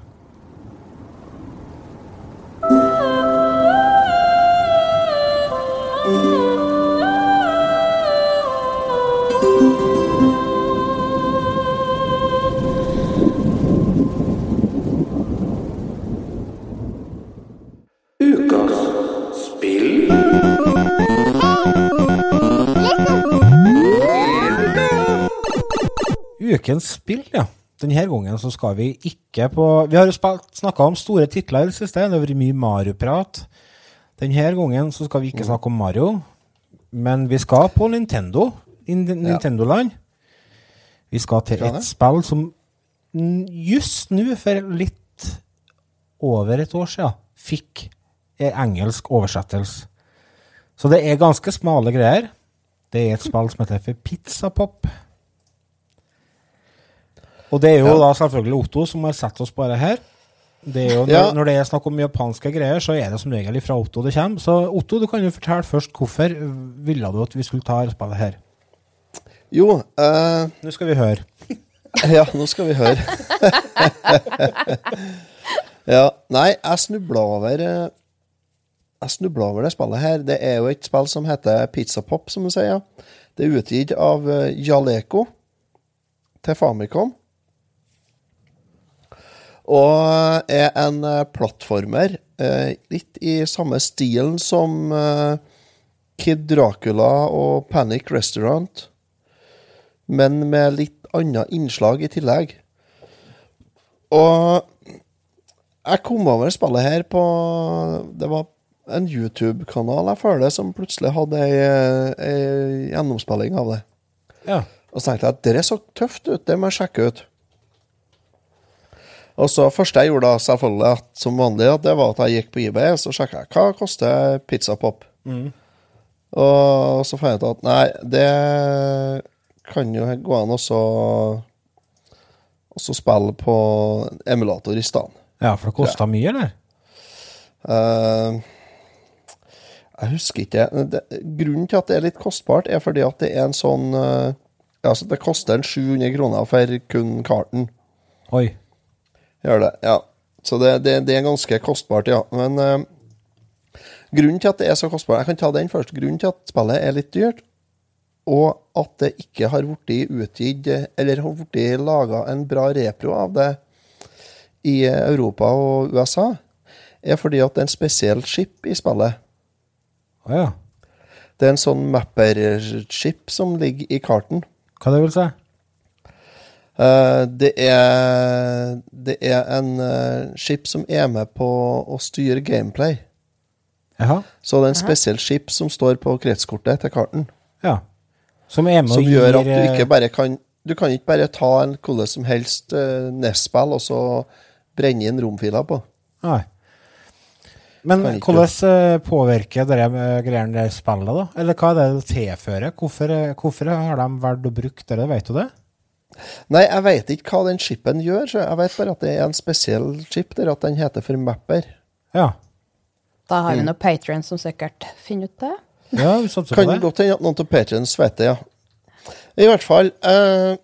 Speaker 1: Ukens spill, ja. Denne gangen så skal vi ikke på Vi har jo snakka om store titler i det siste. Det har vært mye Mario-prat. Denne gangen så skal vi ikke snakke om Mario, men vi skal på Nintendo. I Nintendo-land. Vi skal til et spill som just nå, for litt over et år siden, fikk en engelsk oversettelse. Så det er ganske smale greier. Det er et spill som heter for Pizza Pop. Og det er jo
Speaker 3: Ja.
Speaker 1: da selvfølgelig Otto som har sett oss det her. Det jo, når,
Speaker 3: Ja.
Speaker 1: når det er snakk om japanske greier, så er det som regel fra Otto det kommer. Så Otto, du kan jo fortelle først hvorfor ville du at vi skulle ta spillet her?
Speaker 3: Jo, uh...
Speaker 1: Nå skal vi høre. [laughs]
Speaker 3: ja, nå skal vi høre. [laughs] ja, nei, jeg snubla over eh, Jeg snubla over det spillet her. Det er jo et spill som heter Pizza Pop, som du sier. Det er utgitt av eh, Jaleco til Famicom. Og er en eh, plattformer eh, litt i samme stilen som eh, Kid Dracula og Panic Restaurant, men med litt annet innslag i tillegg. Og jeg kom over spillet her på Det var en YouTube-kanal jeg føler som plutselig hadde ei, ei gjennomspilling av det.
Speaker 1: Ja.
Speaker 3: Og så tenkte jeg at det så tøft ut, det må jeg sjekke ut. Og så første jeg gjorde da, selvfølgelig, at, som vanlig, at det var at jeg gikk på eBay og så sjekka hva koster pizza pop. Mm. Og så fant jeg ut at nei, det kan jo gå an å også spille på emulator i stedet.
Speaker 1: ja, for det kosta mye, eller?
Speaker 3: Uh, jeg husker ikke. Det, grunnen til at det er litt kostbart, er fordi at det er en sånn uh, Altså, det koster en 700 kroner for kun karten.
Speaker 1: Oi.
Speaker 3: Gjør det, ja. Så det, det, det er ganske kostbart, ja. Men eh, grunnen til at det er så kostbart Jeg kan ta den først. Grunnen til at spillet er litt dyrt, og at det ikke har blitt utgitt Eller har blitt laga en bra repro av det i Europa og USA, er fordi at det er en spesiell skip i spillet.
Speaker 1: Å ja.
Speaker 3: Det er en sånn mapper-chip som ligger i karten.
Speaker 1: Hva det vil si?
Speaker 3: Eh, det er Det er en skip chip som er med på å styre gameplay.
Speaker 1: Aha.
Speaker 3: Så det er en spesiell skip som står på kretskortet til karten.
Speaker 1: Ja. Som er med
Speaker 3: Som
Speaker 1: og
Speaker 3: gjør at du
Speaker 1: eh,
Speaker 3: ikke bare kan Du kan ikke bare ta en hvordan som helst uh, NES-spill og så brenne inn romfiler på.
Speaker 1: Nei. Men hvordan eh, påvirker det greiene der spillet, da? Eller hva er det det tilfører? Hvorfor, eh, hvorfor har de valgt å bruke det? Vet du det?
Speaker 3: Nei, jeg vet ikke hva den chipen gjør. Så jeg vet bare at det er en spesiell chip der, at den heter for Mapper.
Speaker 1: Ja.
Speaker 2: Da har
Speaker 3: Mm.
Speaker 2: vi noen patrions som sikkert finner ut det.
Speaker 1: Ja, vi satser på
Speaker 3: Kan
Speaker 1: det.
Speaker 3: godt hende at noen av patrions vet det, ja. I hvert fall eh,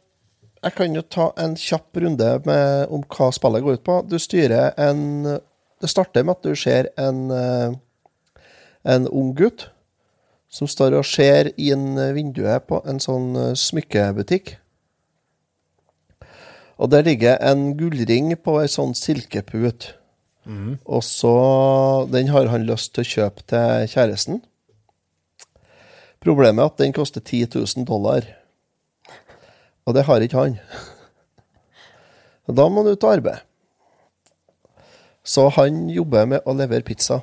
Speaker 3: Jeg kan jo ta en kjapp runde med, om hva spillet går ut på. Du styrer en Det starter med at du ser en eh, en ung gutt som står og ser inn vinduet på en sånn eh, smykkebutikk. Og der ligger en gullring på ei sånn silkeput. Og så Den har han lyst til å kjøpe til kjæresten. Problemet er at den koster 10 000 dollar. Og det har ikke han. Og da må han ut og arbeide. Så han jobber med å levere pizza.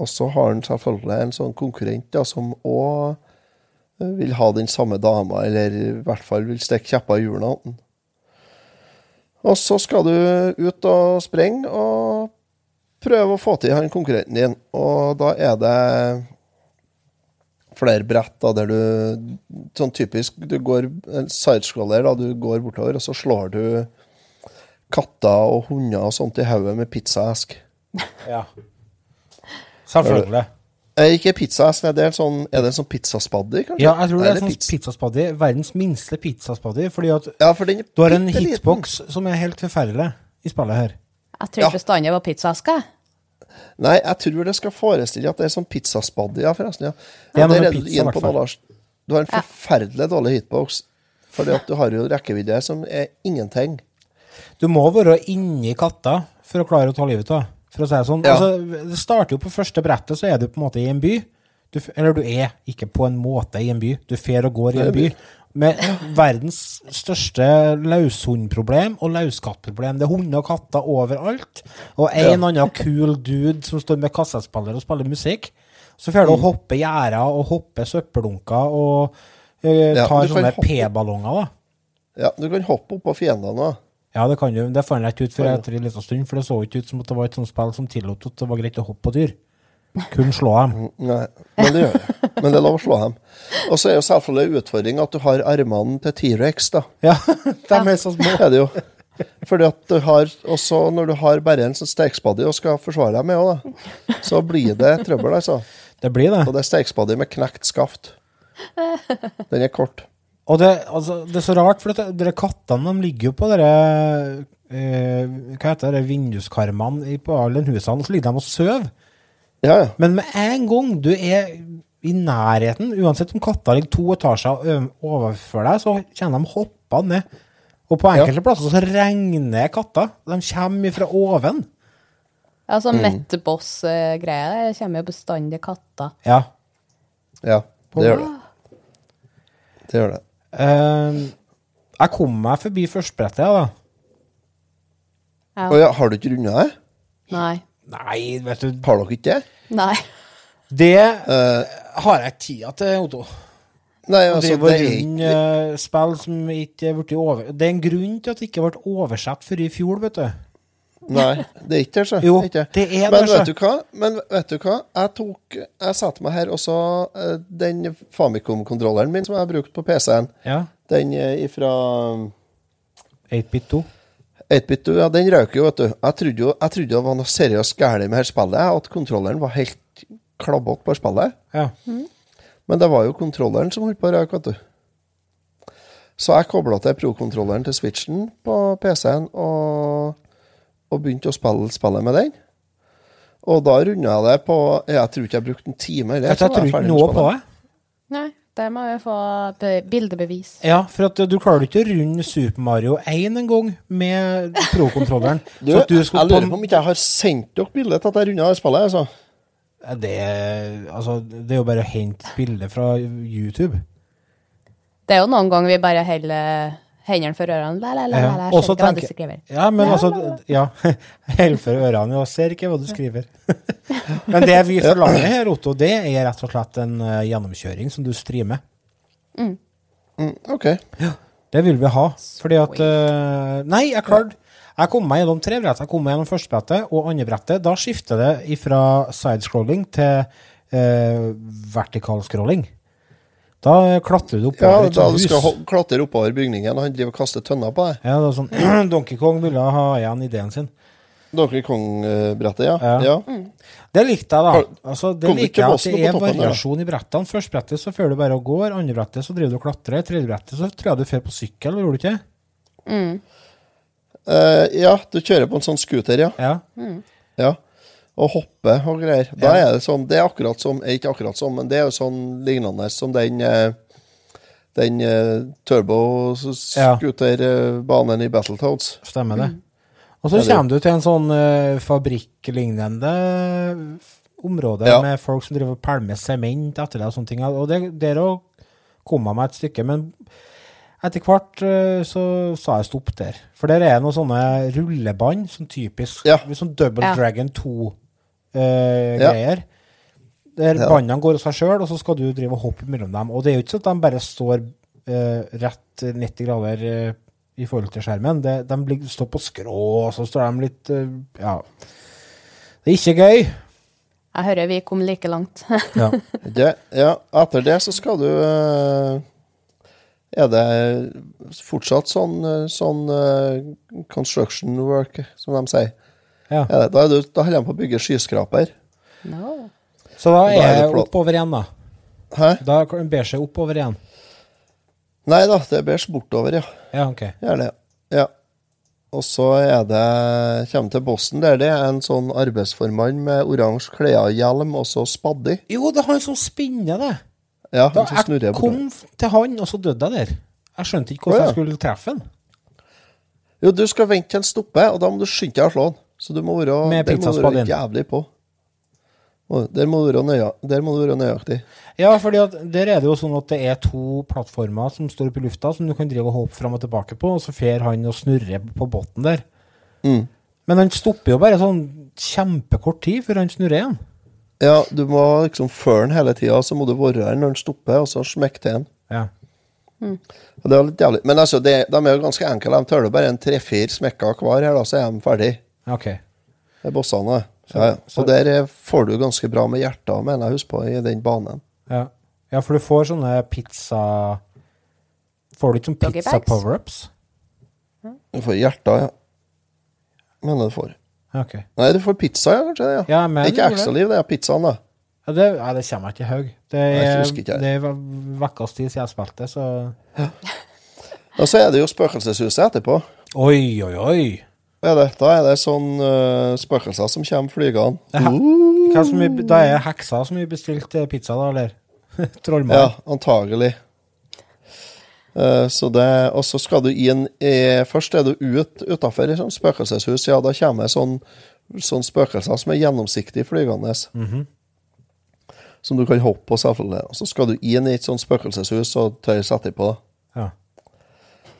Speaker 3: Og så har han selvfølgelig en sånn konkurrent da, som òg vil ha den samme dama, eller i hvert fall vil stikke kjepper i hjulene. Og så skal du ut og sprenge og prøve å få til han konkurrenten din. Og da er det flere brett da, der du Sånn typisk du går sidescroller, da. Du går bortover, og så slår du katter og hunder og sånt i hodet med pizzaesk.
Speaker 1: Ja. Selvfølgelig.
Speaker 3: Eh, ikke pizza, er det er, en sånn, er det en sånn pizzaspadder, kanskje?
Speaker 1: Ja, jeg tror det er
Speaker 3: en
Speaker 1: sånn
Speaker 3: pizza-
Speaker 1: pizzaspaddy. Verdens minste pizzaspaddy. Fordi at
Speaker 3: Ja, for den er
Speaker 1: du har en
Speaker 3: liten.
Speaker 1: hitbox som er helt forferdelig i spillet her.
Speaker 2: Jeg tror
Speaker 3: Ja.
Speaker 2: bestandig det var pizzaeske.
Speaker 3: Nei, jeg tror det skal forestille at det er sånn pizzaspaddy, ja, forresten. ja.
Speaker 1: Det er noe
Speaker 3: Der
Speaker 1: med
Speaker 3: du
Speaker 1: pizza,
Speaker 3: på noe, Lars. Du har en forferdelig dårlig hitbox. Fordi at du har jo rekkevidde som er ingenting.
Speaker 1: Du må være inni katta for å klare å ta livet av. For å si det sånn.
Speaker 3: Ja.
Speaker 1: Altså, det starter jo på første brettet, så er du på en måte i en by. Du, eller du er ikke på en måte i en by. Du fer og går i en by. Med verdens største laushundproblem og lauskattproblem. Det er hunder og katter overalt. Og en annen cool dude som står med kassettspiller og spiller musikk. Så får du
Speaker 3: Mm.
Speaker 1: hoppe gjerder og hoppe søppeldunker og uh,
Speaker 3: Ja,
Speaker 1: tar
Speaker 3: du
Speaker 1: sånne. P-ballonger, da.
Speaker 3: Ja, du kan hoppe oppå fiendene òg.
Speaker 1: Ja, det kan du. Det fant jeg ikke ut før etter en liten stund, for det så ikke ut som at det var et sånt spill som tillot at det var greit å hoppe på dyr. Kun slå dem.
Speaker 3: Nei, men det gjør det. Men det er lov å slå dem. Og så er jo selvfølgelig utfordringa utfordring at du har armene til T-rex, da.
Speaker 1: Ja, [laughs] de er så små.
Speaker 3: er det jo. Fordi at du har også når du har bare en sånn stekespoddy og skal forsvare deg med òg, så blir det trøbbel, altså.
Speaker 1: Det blir det.
Speaker 3: Og det er stekespoddy med knekt skaft. Den er kort.
Speaker 1: Og det, altså, det er så rart, for dere kattene de ligger jo på dere eh, Hva heter det, vinduskarmene på alle husene, og så ligger de og sover.
Speaker 3: Ja, ja.
Speaker 1: Men med en gang du er i nærheten, uansett om katta ligger to etasjer overfor deg, så kommer de hoppa ned. Og på enkelte plasser så regner katter. De kommer fra oven.
Speaker 2: Ja,
Speaker 3: Mm.
Speaker 2: sånn Metboss-greie. Det kommer jo bestandig katter.
Speaker 1: Ja.
Speaker 3: ja det gjør det. Det gjør det.
Speaker 1: Eh, jeg kom meg forbi førstebrettet, da.
Speaker 2: Ja.
Speaker 3: Oh, ja, har du ikke runda det?
Speaker 2: Nei.
Speaker 1: Nei, vet du
Speaker 3: Har dere ikke det?
Speaker 2: Nei.
Speaker 1: Det
Speaker 3: uh,
Speaker 1: har jeg tida til, Otto.
Speaker 3: nei, altså, det er
Speaker 1: runde
Speaker 3: ikke
Speaker 1: eh, spill som ikke ble over... Det er en grunn til at det ikke ble oversett før i fjor, vet du.
Speaker 3: Nei, det er ikke det, så.
Speaker 1: Jo,
Speaker 3: ikke
Speaker 1: det er
Speaker 3: Men
Speaker 1: det,
Speaker 3: vet du hva? Men vet du hva? Jeg tok Jeg satte meg her, og så eh, den Famicom-kontrolleren min som jeg har brukt på PC-en,
Speaker 1: Ja.
Speaker 3: den ifra
Speaker 1: 8-bit 2.
Speaker 3: 8bit2, ja, den røk jo, vet du. Jeg trodde jo jeg trodde det var noe seriøst galt med her spillet, at kontrolleren var helt klabbåt på spillet.
Speaker 1: Ja.
Speaker 3: Men det var jo kontrolleren som holdt på å røyke, vet du. Så jeg kobla til pro-kontrolleren til Switchen på PC-en og, og begynte å spille spillet med den. Og da runda jeg det på Jeg tror ikke jeg brukte en time. Eller,
Speaker 1: Jeg, tror ikke noe på det.
Speaker 2: Nei, der må vi få be- bildebevis.
Speaker 1: Ja, for at du klarer ikke å runde Super Mario 1 en gang med pro-kontrolleren. [laughs]
Speaker 3: Du,
Speaker 1: du
Speaker 3: jeg lurer
Speaker 1: på
Speaker 3: om ikke jeg har sendt dere bilde til at jeg runda det spillet. Altså.
Speaker 1: det, altså, det er jo bare å hente bilde fra YouTube.
Speaker 2: Det er jo noen ganger vi bare holder hendene for ørene. La, la, la, la, [laughs]
Speaker 1: jeg
Speaker 2: ser ikke hva du skriver.
Speaker 1: Ja, men altså Ja. Hell for ørene og ser ikke hva du skriver. Men det vi forlanger her, Otto, det er rett og slett en uh, gjennomkjøring som du streamer.
Speaker 3: Mm, OK.
Speaker 1: Det vil vi ha. Fordi at uh, Nei, jeg klarte Jeg kom meg gjennom tre brett. Jeg kom meg gjennom første brettet og andre brettet. Da skifter det fra sidescrolling til uh, vertikalscrolling. Da klatrer du
Speaker 3: Ja,
Speaker 1: oppover et
Speaker 3: da du
Speaker 1: hus.
Speaker 3: skal klatre oppover bygningen, og han driver og kaster tønner på deg.
Speaker 1: Ja, det er sånn [clears throat] Donkey Kong ville ha igjen ideen sin.
Speaker 3: Donkey Kong-brettet, ja.
Speaker 1: Ja.
Speaker 3: ja.
Speaker 1: Det likte jeg, da. Altså, det
Speaker 3: kom
Speaker 1: liker jeg at det er
Speaker 3: toppen der, da?
Speaker 1: variasjon i brettene. Første brettet så fører du bare og går, andre brettet så driver du og klatrer, tredje brettet så tror jeg du fer på sykkel, gjorde du ikke?
Speaker 3: Eh, ja, du kjører på en sånn scooter, ja.
Speaker 1: Ja.
Speaker 3: ja. Og hoppe og greier. Da er det sånn Det er akkurat som eh, Ikke akkurat som, men det er jo sånn lignende som den eh, den uh, turbo-scooter-banen i Battletoads.
Speaker 1: Stemmer det. Og så kommer du til en sånn uh, fabrikklignende område
Speaker 3: Ja.
Speaker 1: med folk som driver og pælmer sement etter deg og sånne ting. Og det, der òg kom jeg meg et stykke. Men etter hvert uh, så sa jeg stopp der. For der er noen sånne rullebånd, sånn typisk
Speaker 3: Ja.
Speaker 1: sånn Double
Speaker 2: Ja.
Speaker 1: Dragon 2-greier. Der
Speaker 3: Ja.
Speaker 1: Bandene går av seg sjøl, og så skal du drive og hoppe mellom dem. Og det er jo ikke sånn at de bare står eh, rett 90 grader eh, i forhold til skjermen. Det, de blir, står på skrå, og så står de litt eh, Ja. Det er ikke gøy.
Speaker 2: Jeg hører vi kom like langt. [laughs]
Speaker 1: Ja.
Speaker 3: Det, ja, etter det så skal du eh, Er det fortsatt sånn, eh, sånn eh, construction work, som de sier?
Speaker 1: Ja.
Speaker 3: Ja, da, er du, da holder de på å bygge skyskraper.
Speaker 2: No.
Speaker 1: Så da
Speaker 3: Da er
Speaker 1: er
Speaker 3: det
Speaker 1: oppover igjen, da.
Speaker 3: Hæ?
Speaker 1: Da ber seg oppover igjen.
Speaker 3: Nei da, det bærs bortover, ja.
Speaker 1: Ja, OK.
Speaker 3: Gjerne. Ja. Og så er det Kommer til Boston, der. Det er en sånn arbeidsformann med oransje klær og hjelm, og så spadde.
Speaker 1: Jo, det er han som spinner det.
Speaker 3: Ja,
Speaker 1: Da,
Speaker 3: han som snurrer
Speaker 1: jeg kom
Speaker 3: bortover.
Speaker 1: til han, og så døde jeg der. Jeg skjønte ikke hvordan
Speaker 3: oh, ja.
Speaker 1: jeg skulle treffe han.
Speaker 3: Jo, du skal vente til han stopper, og da må du skynde deg å slå han. Så du må være,
Speaker 1: Med
Speaker 3: der må du være jævlig på. Der må du være, nøya, må du være nøyaktig.
Speaker 1: Ja, for der er det jo sånn at det er to plattformer som står oppe i lufta, som du kan drive og hoppe fram og tilbake på, og så fer han og snurrer på båten der.
Speaker 3: Mm.
Speaker 1: Men han stopper jo bare sånn kjempekort tid før han snurrer igjen.
Speaker 3: Ja, du må liksom føre den hele tida, så må du være der når den stopper, og så smekke til den.
Speaker 1: Ja.
Speaker 3: Mm. det er litt jævlig. Men altså, det, de er jo ganske enkle. De tøler bare en tre-fire smekker hver her, da, så er de ferdig.
Speaker 1: OK.
Speaker 3: Det er bossene. Ja, ja.
Speaker 1: så-
Speaker 3: Og der får du ganske bra med hjertet, mener jeg, husk på, i den banen.
Speaker 1: Ja. ja, for du får sånne pizza Får du ikke sånn pizza powerups?
Speaker 3: Du får hjerter, ja. Mener du får.
Speaker 1: Okay.
Speaker 3: Nei, du får pizza, ja, kanskje? ja.
Speaker 1: Ja, men
Speaker 3: det er ikke ekstraliv, det er pizzaen, da.
Speaker 1: Ja, det, ja, det kommer jeg ikke i haug. Det er,
Speaker 3: husker
Speaker 1: er vekkes tid siden jeg spilte, så
Speaker 3: Og så er det jo spøkelseshuset etterpå.
Speaker 1: Oi, oi, oi.
Speaker 3: Er det, da er det sånn uh, spøkelser som kommer flygende.
Speaker 1: Uh. he- er, det heksa som har bestilt eh, pizza, da, eller? [laughs] Trollmann.
Speaker 3: Ja, antagelig. Uh, så det, og så skal du inn i Først er du ut utafor et sånt spøkelseshus. Ja, da kommer sånn, sånn spøkelser som er gjennomsiktig flygende. Som du kan hoppe på, selvfølgelig. Og så skal du inn i et sånt spøkelseshus og tør sette deg på.
Speaker 1: Ja.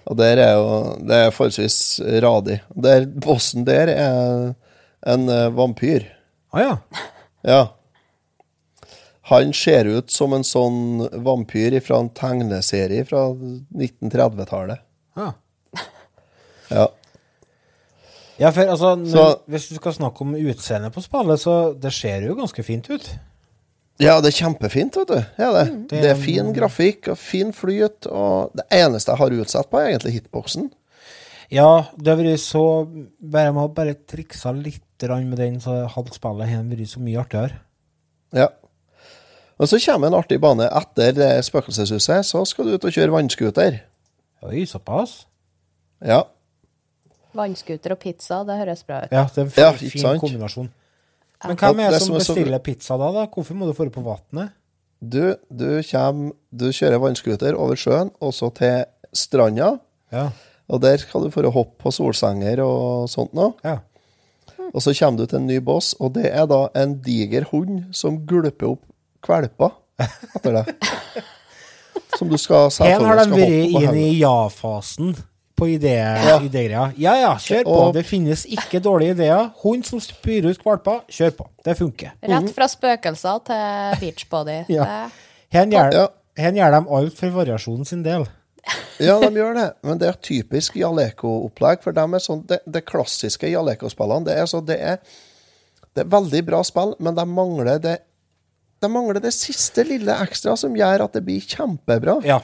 Speaker 3: Og der er jo Det er forholdsvis radig. Der, bossen der er en eh, vampyr.
Speaker 1: Å ja.
Speaker 3: Ja. Han ser ut som en sånn vampyr fra en tegneserie fra 1930-tallet.
Speaker 1: ja.
Speaker 3: Ja.
Speaker 1: Ja, for altså, når,
Speaker 3: Så-
Speaker 1: hvis du skal snakke om utseendet på spillet, så det ser jo ganske fint ut.
Speaker 3: Ja, det er kjempefint, vet du. Ja, det.
Speaker 1: Mm.
Speaker 3: det er fin grafikk og fin flyt. Og det eneste jeg har utsatt på, er egentlig hitboxen.
Speaker 1: Ja, det har vært så Bare jeg må bare triksa litt med den, så hadde spillet her vært så mye artigere.
Speaker 3: Ja. Og så kommer en artig bane etter det spøkelseshuset. Så skal du ut og kjøre vannskuter.
Speaker 1: Oi, såpass?
Speaker 3: Ja.
Speaker 2: Vannskuter og pizza, det høres bra ut.
Speaker 1: Ja, det er en
Speaker 3: Ja,
Speaker 1: fin
Speaker 3: ikke sant?
Speaker 1: kombinasjon. Men hvem er
Speaker 3: det
Speaker 1: som
Speaker 3: er
Speaker 1: bestiller pizza da? da? Hvorfor må du det på vannet?
Speaker 3: Du, du kommer Du kjører vannscooter over sjøen, og så til stranda.
Speaker 1: Ja.
Speaker 3: Og der skal du få hoppe på solsenger og sånt noe.
Speaker 1: ja.
Speaker 3: Og så kommer du til en ny boss, og det er da en diger hund som gulper opp kvelper etter deg. [laughs] Som du skal
Speaker 1: Her har de
Speaker 3: skal
Speaker 1: vært
Speaker 3: hoppe på
Speaker 1: inn i ja-fasen på idé,
Speaker 3: Ja.
Speaker 1: Ja ja, kjør på.
Speaker 3: Og-
Speaker 1: Det finnes ikke dårlige ideer. Hund som spyr ut valper, kjør på. Det funker.
Speaker 2: Rett fra spøkelser til beachbody. [laughs]
Speaker 1: Ja.
Speaker 2: Det-
Speaker 1: Her gjør,
Speaker 3: Ja.
Speaker 1: her gjør de alt for variasjonen sin del.
Speaker 3: Ja, de gjør det, men det er typisk Jaleko-opplegg. For dem er sånn, det, det klassiske Jaleko-spillene det er så det er, det er veldig bra spill, men de mangler det de mangler det siste lille ekstra som gjør at det blir kjempebra.
Speaker 1: Ja.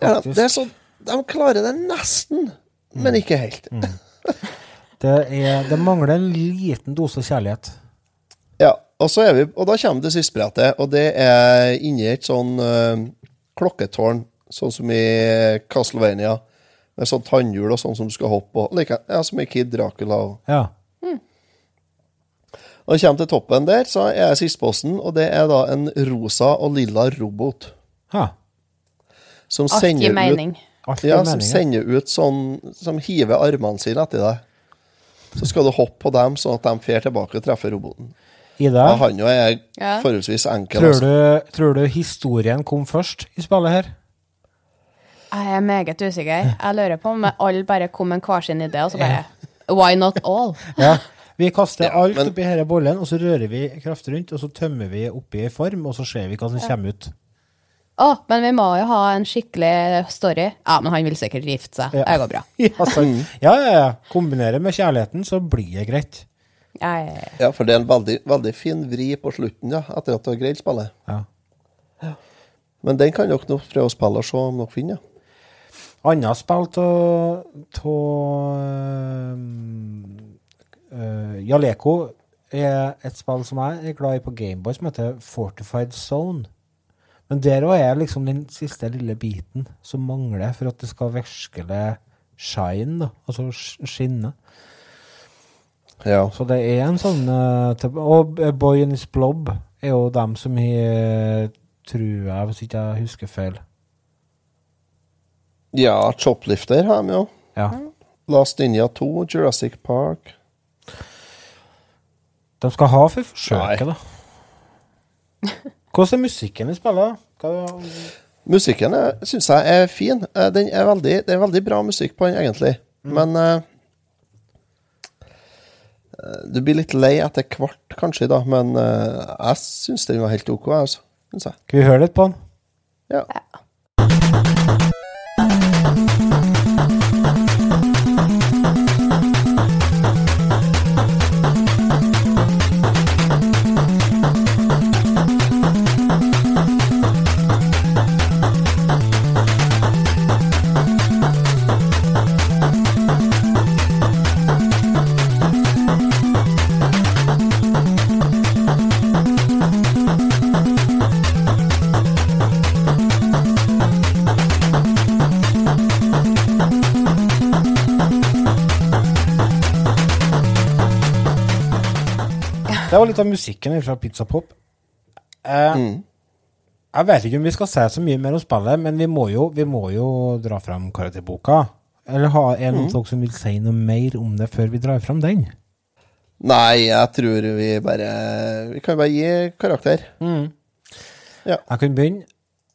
Speaker 3: Ja, det er så, de klarer det nesten, men ikke helt.
Speaker 1: Det, er, det mangler en liten dose kjærlighet.
Speaker 3: Ja, og, så er vi, og da kommer det siste brettet, og det er inni et sånn øh, klokketårn, sånn som i Castlevania, med sånn tannhjul og sånn som du skal hoppe på. Like, ja, som i Kid Dracula. Og,
Speaker 1: Ja.
Speaker 3: og jeg kommer til toppen der, så er jeg sistbossen, og det er da en rosa og lilla robot
Speaker 1: Ha.
Speaker 3: som
Speaker 2: Artig
Speaker 3: sender
Speaker 2: mening.
Speaker 3: ut.
Speaker 1: Alt
Speaker 3: Ja, som sender ut sånn Som hiver armene sine etter deg. Så skal du hoppe på dem, sånn at de fer tilbake og treffer roboten.
Speaker 1: Ida,
Speaker 3: Ja, han jo er
Speaker 2: Ja.
Speaker 3: forholdsvis enkel.
Speaker 1: tror,
Speaker 3: altså.
Speaker 1: du, tror du historien kom først i spillet her?
Speaker 2: Jeg er meget usikker. Jeg lurer på om alle bare kom med hver sin idé, og så bare Why not all? [laughs]
Speaker 1: Ja. Vi kaster
Speaker 3: Ja,
Speaker 1: alt
Speaker 3: men-
Speaker 1: oppi denne bollen, og så rører vi kraftig rundt, og så tømmer vi oppi ei form, og så ser vi hva som kommer ut.
Speaker 2: Å, men vi må jo ha en skikkelig story. Ja, men han vil sikkert gifte seg.
Speaker 1: Ja.
Speaker 2: Det går bra. [laughs]
Speaker 1: Ja, ja, ja, ja. Kombinere med kjærligheten, så blir det greit.
Speaker 2: Ja,
Speaker 3: Ja, for det er en veldig, veldig fin vri på slutten, ja, etter at du har greid spillet.
Speaker 1: Ja.
Speaker 3: Men den kan dere nå prøve å spille og se om dere finner.
Speaker 1: Annet spill av Jaleko er et spill som jeg er glad i på Gameboy, som heter Fortified Zone. Men der òg er liksom den siste lille biten som mangler for at det skal virkelig shine, da. Altså skinne.
Speaker 3: Ja.
Speaker 1: Så det er en sånn eh, Og eh, Boy in His Blob er jo dem som har Tror jeg, hvis ikke jeg husker feil.
Speaker 3: ja, Choplifter har de jo.
Speaker 1: Ja.
Speaker 3: Last India 2, Jurassic Park.
Speaker 1: De skal ha for forsøket,
Speaker 3: Nei.
Speaker 1: da. [laughs] Hvordan er musikken i spiller? Hva,
Speaker 3: Musikken syns jeg er fin. Eh, Den er veldig, det er veldig bra musikk på den, egentlig. Men eh, eh, Du blir litt lei etter hvert, kanskje, da. Men uh, jeg syns den var helt OK, altså. Synes jeg.
Speaker 1: skal vi høre litt på den?
Speaker 3: Ja.
Speaker 1: Litt av musikken fra Pizza Pop. Eh, Jeg vet ikke om vi skal si så mye mer om spillet, men vi må jo, vi må jo dra fram karakterboka. Eller ha, er det noen dere som vil si noe mer om det før vi drar fram den?
Speaker 3: Nei, jeg tror vi bare Vi kan bare gi karakter.
Speaker 1: Jeg kan begynne.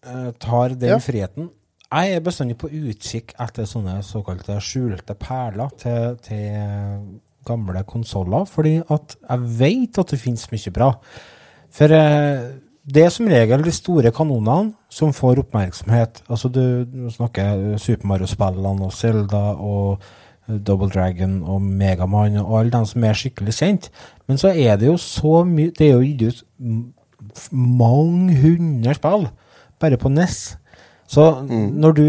Speaker 1: Eh, tar den
Speaker 3: Ja.
Speaker 1: friheten. Jeg er bestandig på utkikk etter sånne såkalte skjulte perler til, til gamle konsoller, fordi at jeg vet at det finnes mye bra. For eh, det er som regel de store kanonene som får oppmerksomhet. Altså du, du snakker Super Mario-spillene og Zelda og eh, Double Dragon og Megaman og alle de som er skikkelig kjent. Men så er det jo så mye Det er jo gitt ut mange hundre spill bare på NES. Så når du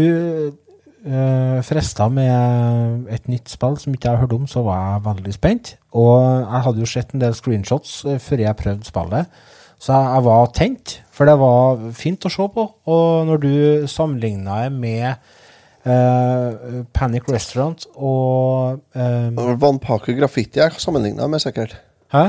Speaker 1: uh, frista med et nytt spill som ikke jeg har hørt om, så var jeg veldig spent. Og jeg hadde jo sett en del screenshots eh, før jeg prøvde spillet, så jeg, jeg var tent. For det var fint å se på. Og når du sammenligna det med Uh, Panic Restaurant og eh,
Speaker 3: Vannpaku Graffiti jeg sammenligna med, sikkert.
Speaker 1: Hæ?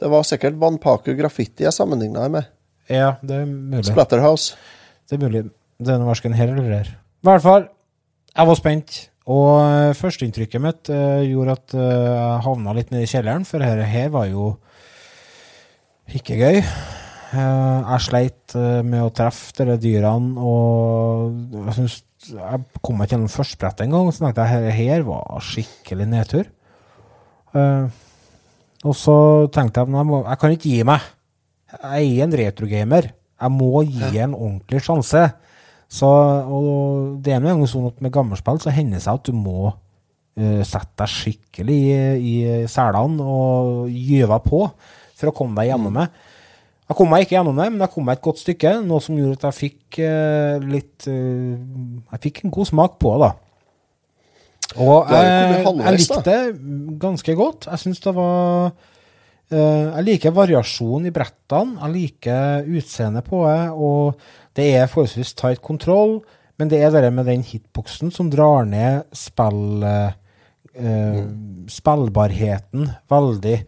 Speaker 3: Det var sikkert Vannpaku Graffiti jeg sammenligna med.
Speaker 1: Ja, det er mulig.
Speaker 3: Splatterhouse.
Speaker 1: Det er mulig. Det er verken her eller der. I hvert fall, jeg var spent. Og eh, førsteinntrykket mitt uh, gjorde at uh, jeg havna litt nede i kjelleren, for dette her var jo ikke gøy. Uh, jeg sleit med å treffe de dyrene, og jeg synes jeg kom meg ikke gjennom førstebrettet engang. Så tenkte jeg at her var skikkelig nedtur. Og så tenkte jeg at jeg, jeg kan ikke gi meg. Jeg er en retrogamer. Jeg må gi en ordentlig sjanse. Så, og det er noe sånn at med gammelspill så hender det seg at du må uh, sette deg skikkelig i, i selene og gyve på for å komme deg gjennom det. Jeg kom meg ikke gjennom det, men jeg kom meg et godt stykke, noe som gjorde at jeg fikk uh, litt uh, Jeg fikk en god smak på det, da. Og jeg, jeg likte det ganske godt. Jeg syns det var Jeg liker variasjon i brettene. Jeg liker utseendet på det. Og det er forholdsvis tight kontroll, men det er det med den hitboxen som drar ned spill, eh, eh, spillbarheten veldig.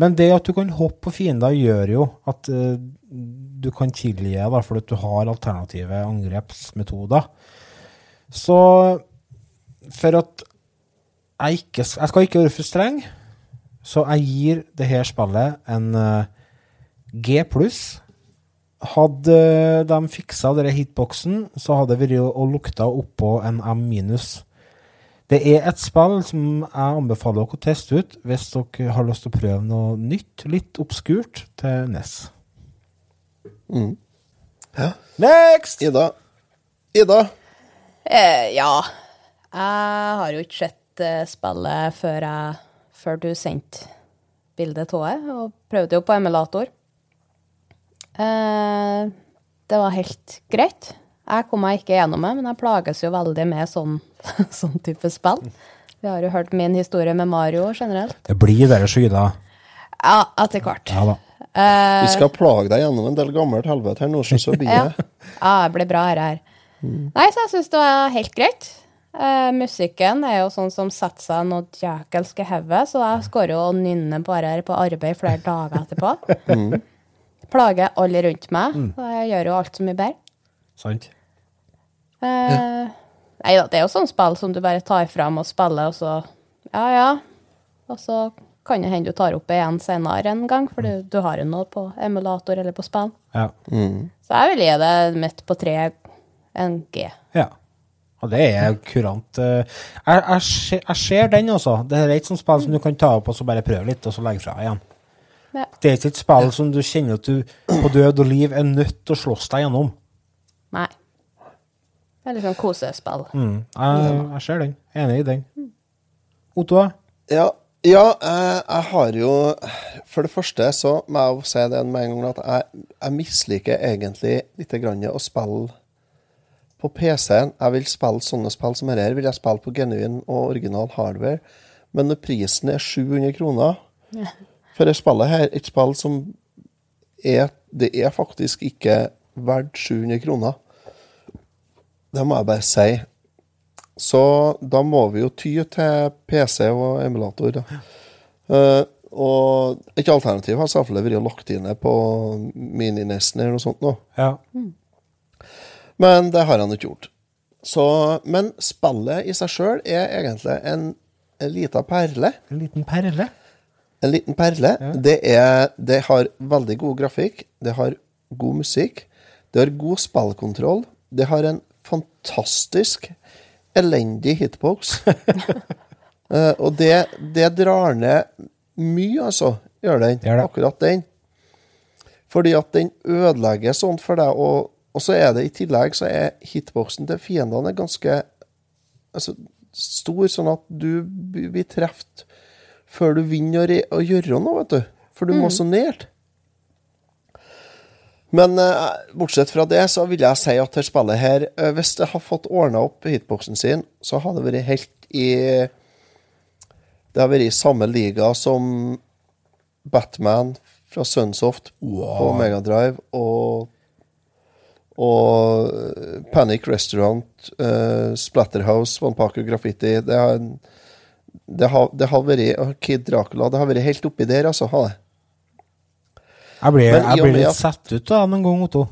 Speaker 1: Men det at du kan hoppe på fiender, gjør jo at eh, du kan tilgi da, fordi at du har alternative angrepsmetoder. Så for at jeg ikke Jeg skal ikke være for streng, så jeg gir det her spillet en uh, G pluss. Hadde de fiksa denne hitboxen, så hadde det vært å lukte oppå en M minus. Det er et spill som jeg anbefaler dere å teste ut hvis dere har lyst til å prøve noe nytt, litt obskurt, til NES.
Speaker 3: Ja.
Speaker 1: Next!
Speaker 3: Ida. Ida.
Speaker 2: Eh, ja. Jeg har jo ikke sett eh, spillet før, jeg, før du sendte bildet av det, og prøvde jo på emulator. Eh, det var helt greit. Jeg kom meg ikke gjennom det, men jeg plages jo veldig med sånn, [laughs] sånn type spill. Vi har jo hørt min historie med Mario generelt.
Speaker 1: Det blir dere skyda.
Speaker 2: Ja, etter hvert.
Speaker 1: Ja da.
Speaker 2: Eh,
Speaker 3: Vi skal plage deg gjennom en del gammelt helvete her nå, så så blir
Speaker 2: Ja.
Speaker 3: det.
Speaker 2: ja, det blir bra her. Mm. Nei, så jeg syns det var helt greit. Eh, musikken er jo sånn som setter seg noe djekelsk i hodet, så jeg skårer jo og nynner bare her på arbeid flere dager etterpå. Plager alle rundt meg, og jeg gjør jo alt så mye bedre.
Speaker 1: Sant?
Speaker 2: Eh, Nei da, det er jo sånn spill som du bare tar fram og spiller, og så Ja, ja. Og så kan det hende du tar opp igjen senere en gang, for du, du har jo noe på emulator eller på spill.
Speaker 1: Ja.
Speaker 2: Så jeg vil gi det midt på tre en G.
Speaker 1: ja. Og det er kurant. eh, Jeg, jeg, ser- jeg ser den, også. Det er et sånt spill som du kan ta opp og så bare prøve litt, og så legge fra igjen.
Speaker 2: Ja.
Speaker 1: Det er ikke et spill som du kjenner at du på død og liv er nødt til å slåss deg gjennom.
Speaker 2: Nei. Det er litt sånn kosespill.
Speaker 1: Mm. Jeg, jeg ser den. Enig i den. Otto?
Speaker 3: Ja, ja eh, jeg har jo For det første så må jeg jo si det med en gang at jeg, jeg misliker egentlig litt grann å spille på PC-en. Jeg vil spille sånne spill som dette. Vil jeg spille på genuin og original hardware. Men når prisen er 700 kroner for det spillet her, et spill som er Det er faktisk ikke verdt 700 kroner. Det må jeg bare si. Så da må vi jo ty til PC og emulator. Da. Eh, og et alternativ har selvfølgelig vært lagt inn på mininesten eller noe sånt. nå.
Speaker 1: Ja.
Speaker 3: Men det har han ikke gjort. Så, men spillet i seg sjøl er egentlig en, en lita perle.
Speaker 1: En liten perle.
Speaker 3: En liten perle. Det, er, det har veldig god grafikk. Det har god musikk. Det har god spillkontroll. Det har en fantastisk elendig hitbox. uh, [laughs] og det, det drar ned mye, altså. Gjør den.
Speaker 1: Gjør det.
Speaker 3: Akkurat den. Fordi at den ødelegger sånn for deg. Og, og så er det i tillegg så er hitboxen til fiendene ganske altså, stor, sånn at du blir truffet før du vinner å, gjøre noe, vet du. For du må så nært. Men eh, bortsett fra det, så vil jeg si at dette spillet her eh, Hvis det har fått ordna opp hitboksen sin, så har det vært helt i Det har vært i samme liga som Batman fra Sunsoft på Megadrive og og eh, Panic Restaurant, uh, Splatterhouse, Vampake Graffiti Det har, det har, det har vært Kid Dracula Det har vært helt oppi der, altså. Ha det.
Speaker 1: Jeg blir,
Speaker 3: Men
Speaker 1: jeg blir litt satt ut da, noen gang, Otto.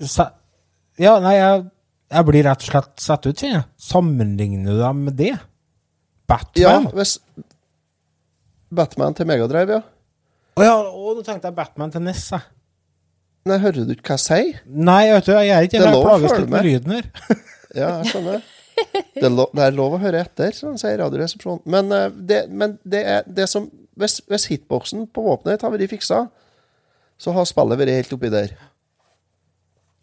Speaker 1: Sa ja, nei, jeg, jeg blir rett og slett satt ut, kjenner jeg. Sammenligner du dem med det?
Speaker 3: ja,
Speaker 1: Batman?
Speaker 3: hvis Batman til Megadrive, ja.
Speaker 1: Å ja, å, nå tenkte jeg Batman til NES, jeg.
Speaker 3: Nei, hører du ikke hva jeg sier?
Speaker 1: Nei, vet du, jeg gjør ikke
Speaker 3: Det er.
Speaker 1: Jeg plages litt med. lyden her. [laughs]
Speaker 3: Ja, jeg skjønner. Det er, lov, det er lov å høre etter, som sier Radioresepsjonen. Men, uh, det, men det er det som Hvis, hvis hitboxen på våpenet har vært fiksa, så har spillet vært helt oppi der.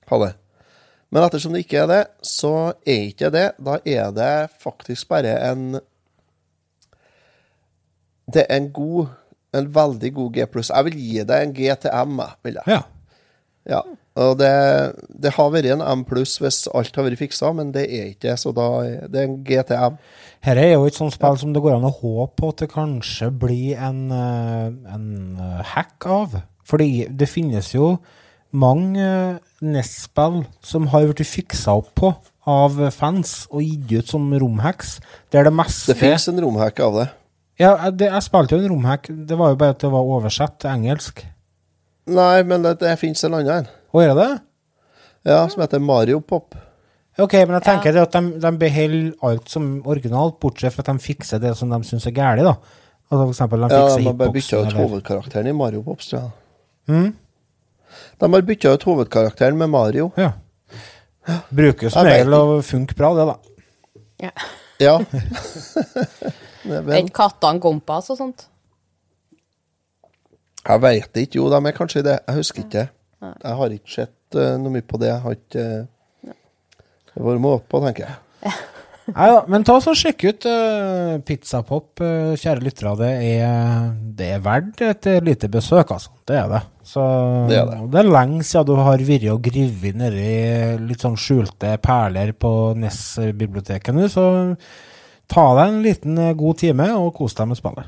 Speaker 3: Ha det. Men ettersom det ikke er det, så er ikke det. Da er det faktisk bare en Det er en god En veldig god G pluss. Jeg vil gi deg en G til M, vil jeg.
Speaker 1: Ja.
Speaker 3: Ja, og det, det har vært en M pluss hvis alt har vært fiksa, men det er ikke det, så da er en GTM.
Speaker 1: Her er jo et sånt spill som det går an å håpe på at det kanskje blir en, eh, en eh, hack av. Fordi det finnes jo mange eh, NES-spill som har blitt fiksa opp på av fans og gitt ut som romhacks, Det er det meste
Speaker 3: Det fins en romhack av det.
Speaker 1: Ja, det, jeg spilte jo en romhack, det var jo bare at det var oversett til engelsk.
Speaker 3: Nei, men det, det finnes en annen en.
Speaker 1: Å, er det?
Speaker 3: Ja, som heter Mario Pop.
Speaker 1: Ok, men jeg tenker det at de, de beholder alt som originalt, bortsett fra at de fikser det som de syns er galt, da. Altså for eksempel, de fikser Ja,
Speaker 3: De har bare bytta ut hovedkarakteren i Mario Pop, tror jeg.
Speaker 1: Mm.
Speaker 3: De har bytta ut hovedkarakteren med Mario.
Speaker 1: Ja. Bruker som regel å funke bra, det, da.
Speaker 2: Ja.
Speaker 3: Ja. [laughs] [laughs] vel,
Speaker 2: ikke kattene Gompas og sånt?
Speaker 3: Jeg veit ikke. Jo, de er kanskje det. Jeg husker ikke. Jeg har ikke sett uh, noe mye på det. Jeg har ikke uh, Det var måte på, tenker jeg.
Speaker 1: Nei da, [laughs] men ta og sjekk ut uh, Pizzapop, uh, kjære lyttere. Det er, det er verdt et lite besøk, altså. Det er det. Så
Speaker 3: Det er det.
Speaker 1: det er lenge siden du har vært og grevet nedi litt sånn skjulte perler på Ness-biblioteket nå, så ta deg en liten eh, god time og kos deg med spillet.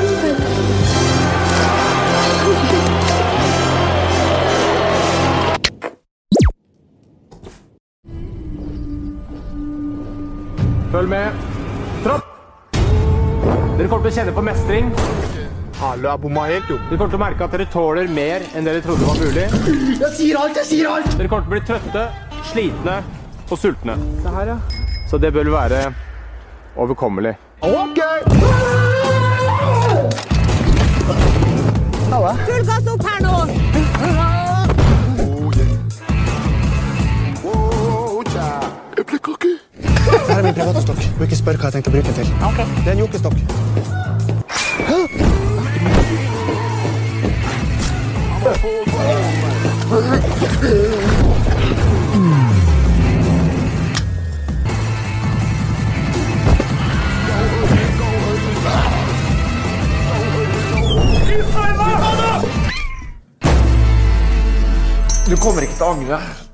Speaker 4: Følg med. Tropp! Dere kommer til å kjenne på mestring. Dere kommer til å merke at dere tåler mer enn dere trodde var mulig. Jeg sier alt, jeg sier alt! Dere kommer til å bli trøtte, slitne og sultne. Se her, ja. Så det bør være overkommelig.
Speaker 5: Full gass opp her nå!
Speaker 6: Her er min private stokk. Du ikke spør hva jeg tenkte å bruke den til. Det er en jokestokk. Du kommer ikke til å angre.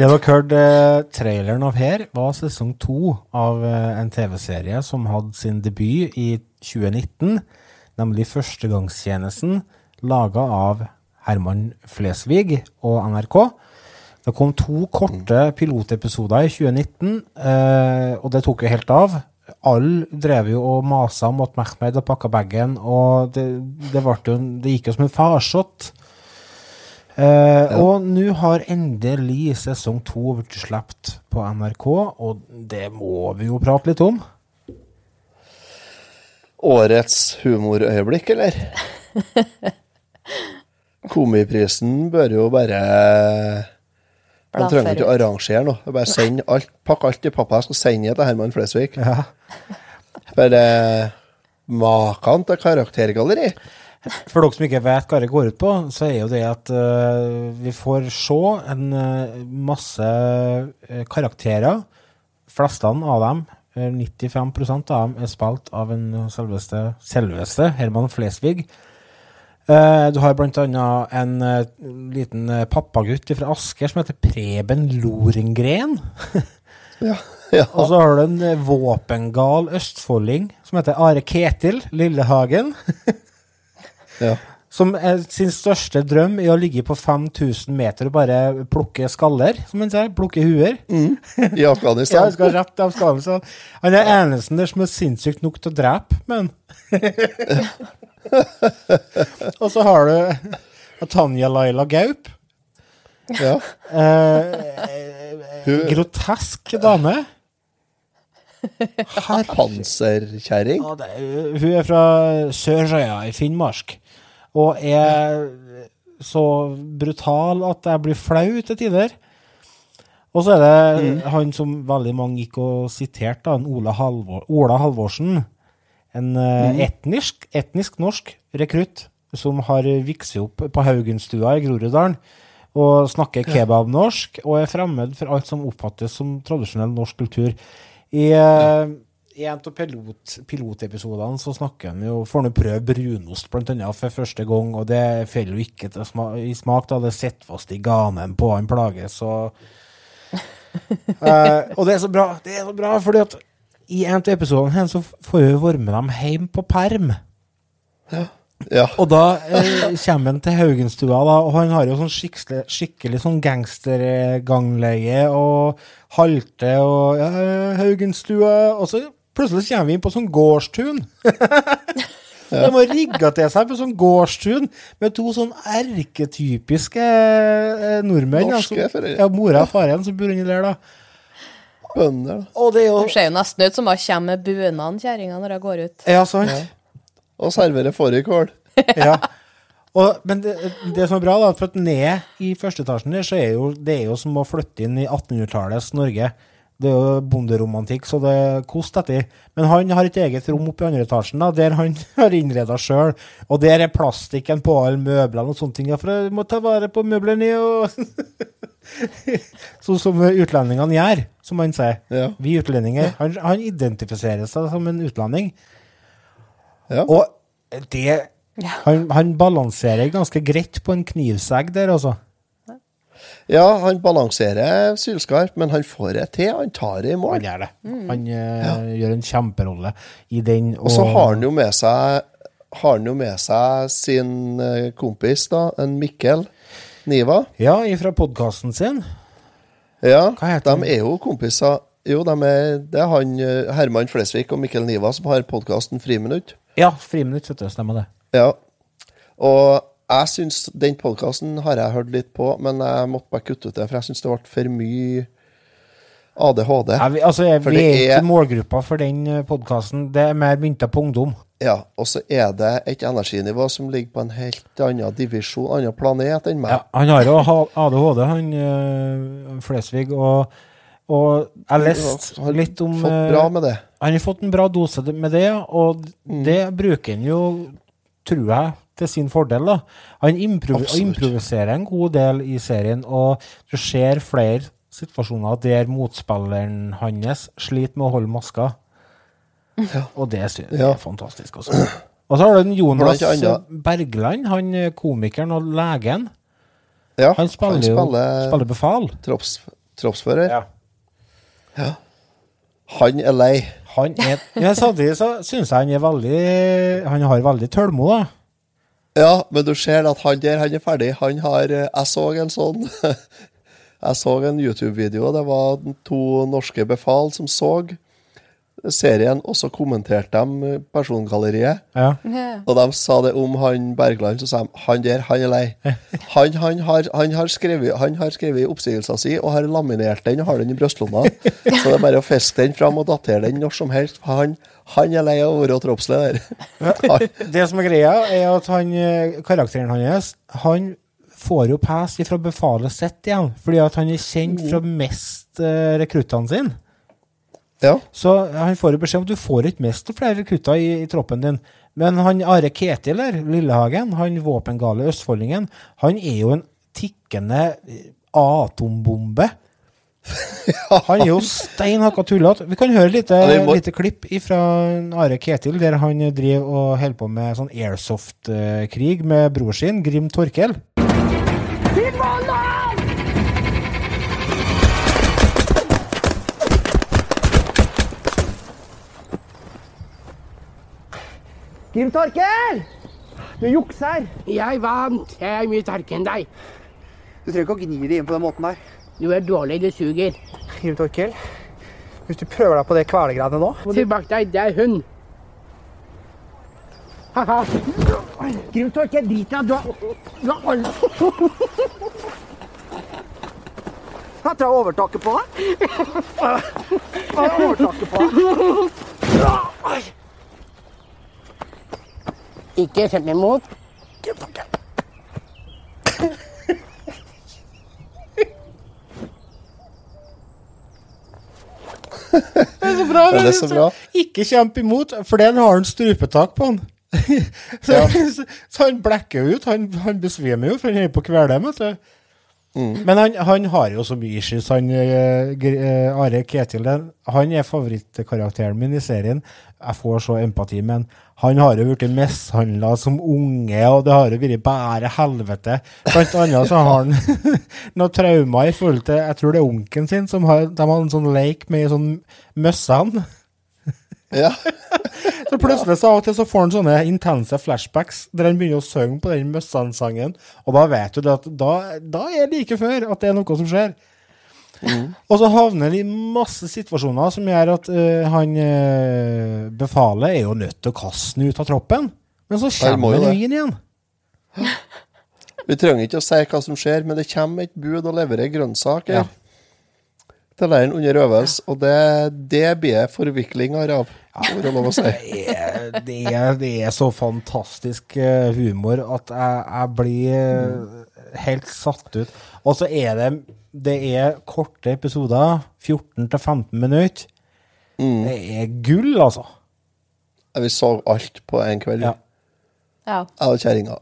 Speaker 1: Det dere hørte eh, traileren av her, var sesong to av eh, en TV-serie som hadde sin debut i 2019, nemlig Førstegangstjenesten, laga av Herman Flesvig og NRK. Det kom to korte pilotepisoder i 2019, eh, og det tok jo helt av. Alle drev jo og masa om at Mehmed hadde pakka bagen, og det, det, jo, det gikk jo som en farsott. Eh, Og nå har endelig sesong to blitt sluppet på NRK, og det må vi jo prate litt om.
Speaker 3: Årets humorøyeblikk, eller? [laughs] Komiprisen bør jo bare De trenger ikke å arrangere noe. Det Bare send alt, Pakk alt i pappa. Jeg skal sende det til Herman Flesvig.
Speaker 1: Ja.
Speaker 3: Bare Maken til karaktergalleri.
Speaker 1: For dere som ikke vet hva det går ut på, så er jo det at uh, vi får se en uh, masse eh, karakterer. Flestene av dem, eh, 95% av dem, er spilt av en selveste, selveste Herman Flesvig. Eh, du har blant annet en liten pappagutt fra Asker som heter Preben Lorengren. [laughs]
Speaker 3: Ja. ja.
Speaker 1: Og så har du en våpengal østfolding som heter Are Ketil Lillehagen. [laughs]
Speaker 3: ja.
Speaker 1: Som er sin største drøm i å ligge på 5000 meter og bare plukke skaller, som han sier. Plukke huer.
Speaker 3: I [laughs]
Speaker 1: Ja,
Speaker 3: Afghanistan.
Speaker 1: han skal rett av skallen. Han er eneste der som er sinnssykt nok til å drepe, men [laughs] Og så har du Tanja Laila Gaup.
Speaker 3: Ja.
Speaker 1: Eh, grotesk dame.
Speaker 3: Panserkjerring.
Speaker 1: Ja, hun er fra Sørøya i Finnmark, og er så brutal at jeg blir flau til tider. Og så er det han som veldig mange gikk og siterte, Ola, Halvor, Ola Halvorsen. En mm. etnisk, etnisk norsk rekrutt som har vokst opp på Haugenstua i Groruddalen. Og snakker kebabnorsk og er fremmed for alt som oppfattes som tradisjonell norsk kultur. I, Ja i en av pilot, pilotepisodene så snakker han jo Får han jo prøve brunost blant annet for første gang, og det faller jo ikke til sma i smak, da det sitter fast i ganen på han plages, så uh, og det er så bra, det er så bra, fordi at i en av episodene her så får vi være med dem hjem på perm.
Speaker 3: Ja.
Speaker 1: Og da eh, kommer han til Haugenstua, da, og han har jo sånn skikkelig, skikkelig sånn gangstergangleie og halte og ja, Haugenstua Og så plutselig kommer vi inn på sånn gårdstun. [laughs] De har rigga til seg på sånn gårdstun med to sånn erketypiske eh, nordmenn.
Speaker 3: Norske
Speaker 1: altså. Ja, mora og faren som bor inni der, da.
Speaker 3: Bønder. da.
Speaker 1: Og det er jo
Speaker 2: ser jo nesten ut som hun kommer med bunaden, kjerringa, når hun går ut.
Speaker 1: Ja, sant?
Speaker 3: Og serverer fårikål. [laughs]
Speaker 1: ja. Og, men det, det som er bra, da, for at ned i første etasjen der, så er jo, det er jo som å flytte inn i 1800-tallets Norge. Det er jo bonderomantikk, så det koster etter. Men han har et eget rom oppe i andre etasjen, da, der han [laughs] har innreda sjøl. Og der er plastikken på alle møblene og sånne ting. Ja, for jeg må ta vare på møblene og [laughs] Sånn som utlendingene gjør, som han sier.
Speaker 3: Ja.
Speaker 1: Vi utlendinger. Han, han identifiserer seg som en utlending.
Speaker 3: Ja.
Speaker 1: Og det han, han balanserer ganske greit på en knivsegg der, altså.
Speaker 3: Ja, han balanserer sylskarpt, men han får det til. Han tar det i mål.
Speaker 1: Han gjør det. Han eh, gjør en kjemperolle i den.
Speaker 3: Og så har han jo med seg har han jo med seg sin eh, kompis, da, en Mikkel Niva.
Speaker 1: Ja, fra podkasten sin.
Speaker 3: Ja,
Speaker 1: Hva heter han?
Speaker 3: de er jo kompiser. Jo, de er, det er han eh, Herman Flesvig og Mikkel Niva som har podkasten Friminutt.
Speaker 1: Ja, friminutt, vet du. Stemmer det.
Speaker 3: Ja. Og jeg syns den podkasten har jeg hørt litt på, men jeg måtte bare kutte ut det, for jeg syns det ble for mye ADHD.
Speaker 1: Ja, vi, altså, jeg, vi er ikke målgruppa for den podkasten. Det er mer mynta på ungdom.
Speaker 3: Ja, og så er det et energinivå som ligger på en helt annen divisjon, annen planet enn meg.
Speaker 1: Ja, han har jo ADHD, han øh, Flesvig, og, og jeg leste
Speaker 3: Har
Speaker 1: litt om
Speaker 3: Fått
Speaker 1: eh,
Speaker 3: bra med det.
Speaker 1: Han har fått en bra dose med det, og
Speaker 3: Mm.
Speaker 1: det bruker han jo, tror jeg, til sin fordel. da. Han improv
Speaker 3: Absolutt.
Speaker 1: improviserer en god del i serien, og du ser flere situasjoner der motspilleren hans sliter med å holde maska. Og det jeg
Speaker 3: Ja.
Speaker 1: er fantastisk. Også. Og så har du Jonas Bergland, han eh, komikeren og legen.
Speaker 3: Ja,
Speaker 1: Han spiller jo spiller befal.
Speaker 3: tropps, troppsfører.
Speaker 1: Ja.
Speaker 3: Ja. Han er lei.
Speaker 1: Han er, ja, samtidig så syns jeg han er veldig Han har veldig tølmod, da.
Speaker 3: Ja, men du ser at han der, han er ferdig. Han har eh, Jeg så en sånn [laughs] Jeg så en YouTube-video. Det var to norske befal som så serien, og så kommenterte de persongalleriet.
Speaker 1: Ja.
Speaker 3: Og de sa det om han Bergland, så sa de han der, han er lei. [laughs] Han, han, har, han, har, skrevet, han har skrevet oppsigelsen sin og har laminert den og har den i brystlomma. [laughs] Så det er bare å fiske den fram og datere den når som helst. for Han, han er lei av å være troppsleder. der. [laughs]
Speaker 1: Det som er greia, er at han, eh, karakteren hans Han får jo pes fra befalet sitt igjen, fordi at han er kjent fra mest uh, rekruttene sine.
Speaker 3: Ja.
Speaker 1: Så han får jo beskjed om at du får ikke mest flere rekrutter i, i troppen din. Men han Are Ketil der, Lillehagen, han våpengale østfoldingen, han er jo en tikkende eh, atombombe. Han er jo stein hakka tullete. Vi kan høre et
Speaker 3: Ja, må-
Speaker 1: lite klipp fra Are Ketil, der han driver og holder på med sånn airsoft-krig med bror sin, Grim Torkel.
Speaker 7: Grim Torkel! Du jukser!
Speaker 8: Jeg vant. Jeg er mye sterkere enn deg.
Speaker 7: Du trenger ikke å gni det inn på den måten der.
Speaker 8: Du er dårlig, du suger.
Speaker 7: Kim Torkil, hvis du prøver deg på det kvelegreiene nå
Speaker 8: Se bak deg, det er hund. Ha-ha.
Speaker 7: Kim Torkel, drit deg. Du har, du har alle [laughs] Jeg tror jeg har overtaket på deg. [laughs] Jeg har overtaket på deg.
Speaker 8: Ikke kjemp imot. Grim imot.
Speaker 1: Det er så bra.
Speaker 3: Det er så bra.
Speaker 1: Ikke kjemp imot, for den har han strupetak på han. [laughs] så,
Speaker 3: Ja.
Speaker 1: så, så han blekker jo ut. Han, han besvimer jo, for han er på kvelden, vet du. Men han, han har jo så mye issues, han uh, Are Ketil. Han er favorittkarakteren min i serien. Jeg får så empati med han. Han har jo blitt mishandla som unge, og det har jo vært bare helvete. Blant annet så har han [laughs] noen traumer i forhold til Jeg tror det er onkelen sin som har De har en sånn leik med sånn møssene.
Speaker 3: Ja. [laughs]
Speaker 1: Så plutselig så av og til så får han sånne intense flashbacks der han begynner å synge på den Møssan-sangen, og da vet du at da, da er det like før at det er noe som skjer. Og så havner han i masse situasjoner som gjør at uh, han uh, befalet er jo nødt til å kaste den ut av troppen. Men så kommer han inn igjen.
Speaker 3: Vi trenger ikke å si hva som skjer, men det kommer et bud og leverer grønnsaker
Speaker 1: Ja.
Speaker 3: Til leiren under øvelse, og det, det blir forviklinger av, si. [laughs]
Speaker 1: Det er, det er, det er så fantastisk eh, humor at jeg, jeg blir eh, helt satt ut. Og så er det Det er korte episoder, 14-15 minutter. Det er gull, altså.
Speaker 3: Vi så alt på en kveld,
Speaker 1: Ja.
Speaker 2: Ja.
Speaker 3: jeg og kjerringa.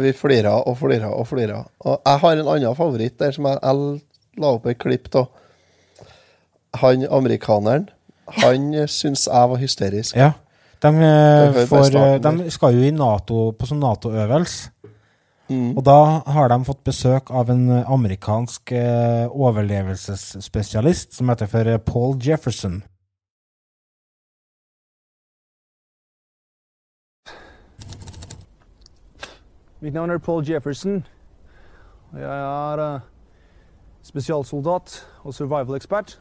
Speaker 3: Vi flira og flira og flira. Og jeg har en annen favoritt der som jeg, jeg la opp et klipp av. Han amerikaneren, han syns jeg var hysterisk.
Speaker 1: Ja. De, eh, får, eh, de skal jo i NATO, på sånn Nato-øvelse.
Speaker 3: Mm.
Speaker 1: Og da har de fått besøk av en eh, amerikansk eh, overlevelsesspesialist som heter for eh, Paul Jefferson.
Speaker 9: Mitt navn er Paul Jefferson. Jeg er eh, spesialsoldat og survival-ekspert.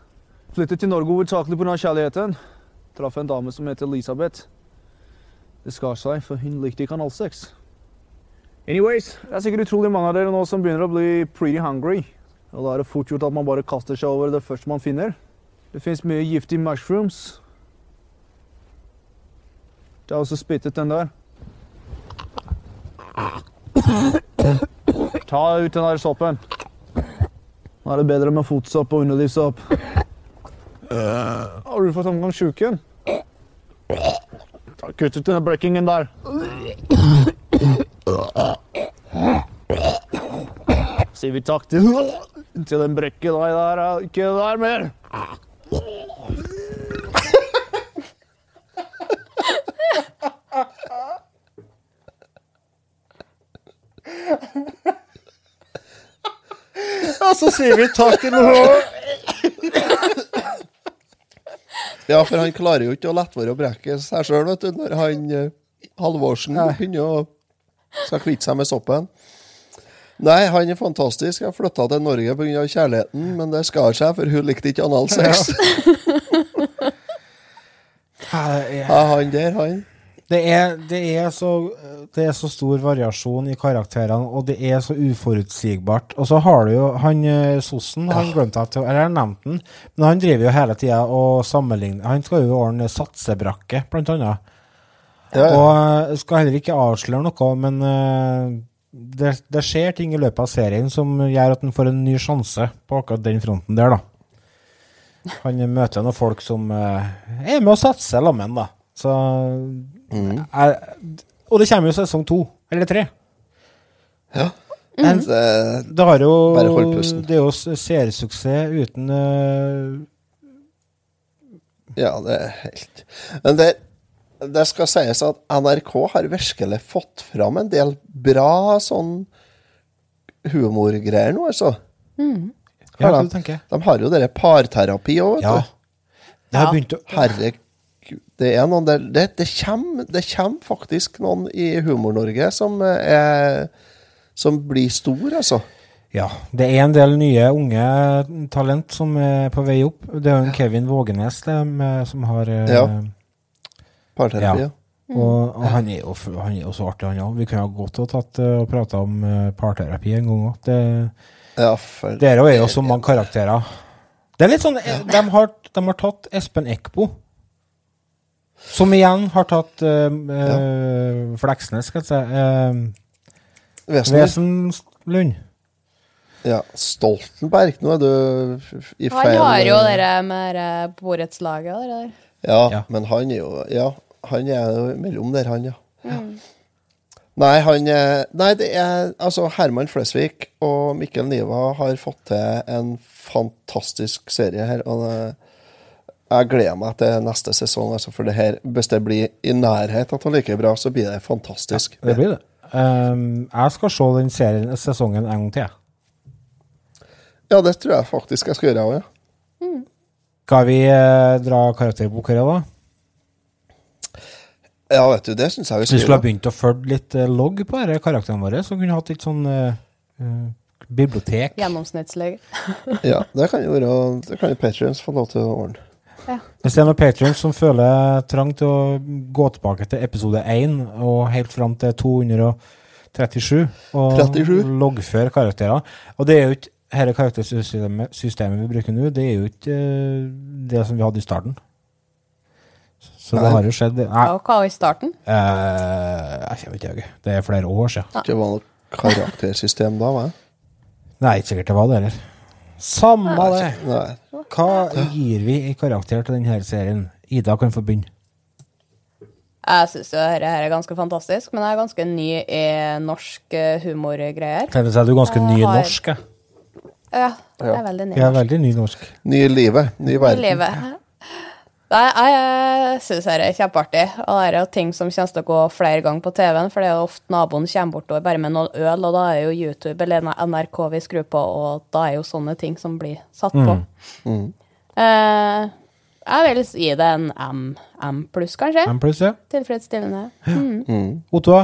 Speaker 9: Flyttet til Norge hovedsakelig pga. kjærligheten. Traff en dame som heter Elisabeth. Det skar seg, for hun likte ikke analsex. Anyways, det er sikkert utrolig mange av dere nå som begynner å bli pretty hungry. Og da er det fort gjort at man bare kaster seg over det første man finner. Det fins mye giftige mushrooms. Det har også spyttet den der. Ta ut den der soppen. Nå er det bedre med fotsopp og underlivssopp. Har du fått omgang sjuken? Ta Kutt ut den brekkingen der. Sier vi takk til, til den brekken der, er ikke der mer.
Speaker 1: Og så sier vi takk til noe.
Speaker 3: Ja, for han klarer jo ikke å lette være å brekke seg sjøl, vet du, når han eh, Halvorsen begynner å skal kvitte seg med soppen. Nei, han er fantastisk. Jeg flytta til Norge pga. kjærligheten, men det skar seg, for hun likte ikke analsex. [laughs] Ja, han der, han.
Speaker 1: Det er, det, er så, det er så stor variasjon i karakterene, og det er så uforutsigbart. Og så har du jo han eh, Sossen, han glemte jeg Eller jeg nevnte han, men han driver jo hele tida og sammenligner Han skal jo ordne satsebrakke, blant annet.
Speaker 3: Ja, ja.
Speaker 1: Og eh, skal heller ikke avsløre noe, men eh, det, det skjer ting i løpet av serien som gjør at han får en ny sjanse på akkurat den fronten der, da. Han møter noen folk som er med å satse sammen da. Så er, Og det kommer jo sesong to, eller tre.
Speaker 3: Ja.
Speaker 1: Mm.
Speaker 3: Det,
Speaker 1: det har jo
Speaker 3: Bare hold pusten.
Speaker 1: Det er jo seersuksess uten uh,
Speaker 3: ja, det er helt Men det, det skal sies at NRK har virkelig fått fram en del bra sånn humorgreier nå, altså.
Speaker 1: Ja,
Speaker 3: de, de har jo dere parterapi òg, vet
Speaker 1: Ja.
Speaker 3: du.
Speaker 1: Det har begynt å
Speaker 3: Herregud. Det er noen der Det, det, kommer, det kommer faktisk noen i Humor-Norge som er Som blir stor, altså.
Speaker 1: Ja, det er en del nye unge talent som er på vei opp. Det er jo en Kevin Vågenes som har eh,
Speaker 3: Ja. Parterapi, ja.
Speaker 1: Og, og han, er jo, han er jo så artig, han òg. Vi kunne ha godt ha tatt eh, og prata om eh, parterapi en gang òg.
Speaker 3: Ja, for
Speaker 1: Dere er jo så mange karakterer. Det er litt sånn eh, de, har, de har tatt Espen Eckbo, som igjen har tatt uh, Fleksnes, skal jeg si. Uh,
Speaker 3: Vesenlund.
Speaker 1: Vesenlund.
Speaker 3: Ja, Stoltenberg. Nå er du i feil Han
Speaker 2: har jo det med borettslaget og det der.
Speaker 3: Ja, men han er jo Ja, han er jo mellom der, han, ja.
Speaker 2: Mm.
Speaker 3: Nei, han er Nei, det er Altså, Herman Flesvig og Mikkel Niva har fått til en fantastisk serie her. Og det, jeg gleder meg til neste sesong, altså, for det her, hvis det blir i nærhet av like bra, så blir det fantastisk.
Speaker 1: Det blir det. Um, jeg skal se den serien, sesongen en gang til.
Speaker 3: Ja, det tror jeg faktisk jeg skal gjøre òg, ja.
Speaker 1: Skal vi eh, dra karakterbok her, da?
Speaker 3: Ja, vet du, det syns jeg vi
Speaker 1: skal. vi skulle ha begynt å følge litt eh, logg på disse karakterene våre, så kunne vi hatt litt sånn eh, eh, bibliotek.
Speaker 2: Gjennomsnittslege.
Speaker 3: Ja, det kan jo være Det kan jo Patrions få lov til å ordne.
Speaker 1: Hvis det er noen patrions som føler trang til å gå tilbake til episode 1 og helt fram til 237 og
Speaker 3: 37.
Speaker 1: loggføre karakterer Og det er jo ikke dette karaktersystemet vi bruker nå, det er jo ikke eh, det som vi hadde i starten. Så det har jo skjedd Nei,
Speaker 2: Og hva var i starten?
Speaker 1: eh, jeg vet ikke. Det er flere år siden.
Speaker 3: Det var noe karaktersystem da, hva?
Speaker 1: Nei, ikke sikkert det var det heller. Samme det.
Speaker 3: Nei.
Speaker 1: Hva gir vi i karakter til denne serien? Ida kan få begynne.
Speaker 2: Jeg syns dette her er ganske fantastisk, men jeg er ganske ny i norsk eh, humorgreier.
Speaker 1: Kan du si at du er ganske ny i
Speaker 2: har-
Speaker 1: norsk?
Speaker 2: Ja, jeg er veldig ny i norsk.
Speaker 1: ny i.
Speaker 3: Ny livet. Ny i verden.
Speaker 2: livet. Nei, jeg syns dette er kjempeartig. Og det er jo ting som kommer til å gå flere ganger på TV-en, for det er jo ofte naboen kommer bortover bare med noen øl, og da er jo YouTube eller NRK vi skrur på, og da er jo sånne ting som blir satt på.
Speaker 3: Mm.
Speaker 2: Eh, jeg vil gi det en M, M pluss, kanskje.
Speaker 1: M pluss, ja.
Speaker 2: Tilfredsstillende. Mm.
Speaker 3: Mm.
Speaker 1: Otto?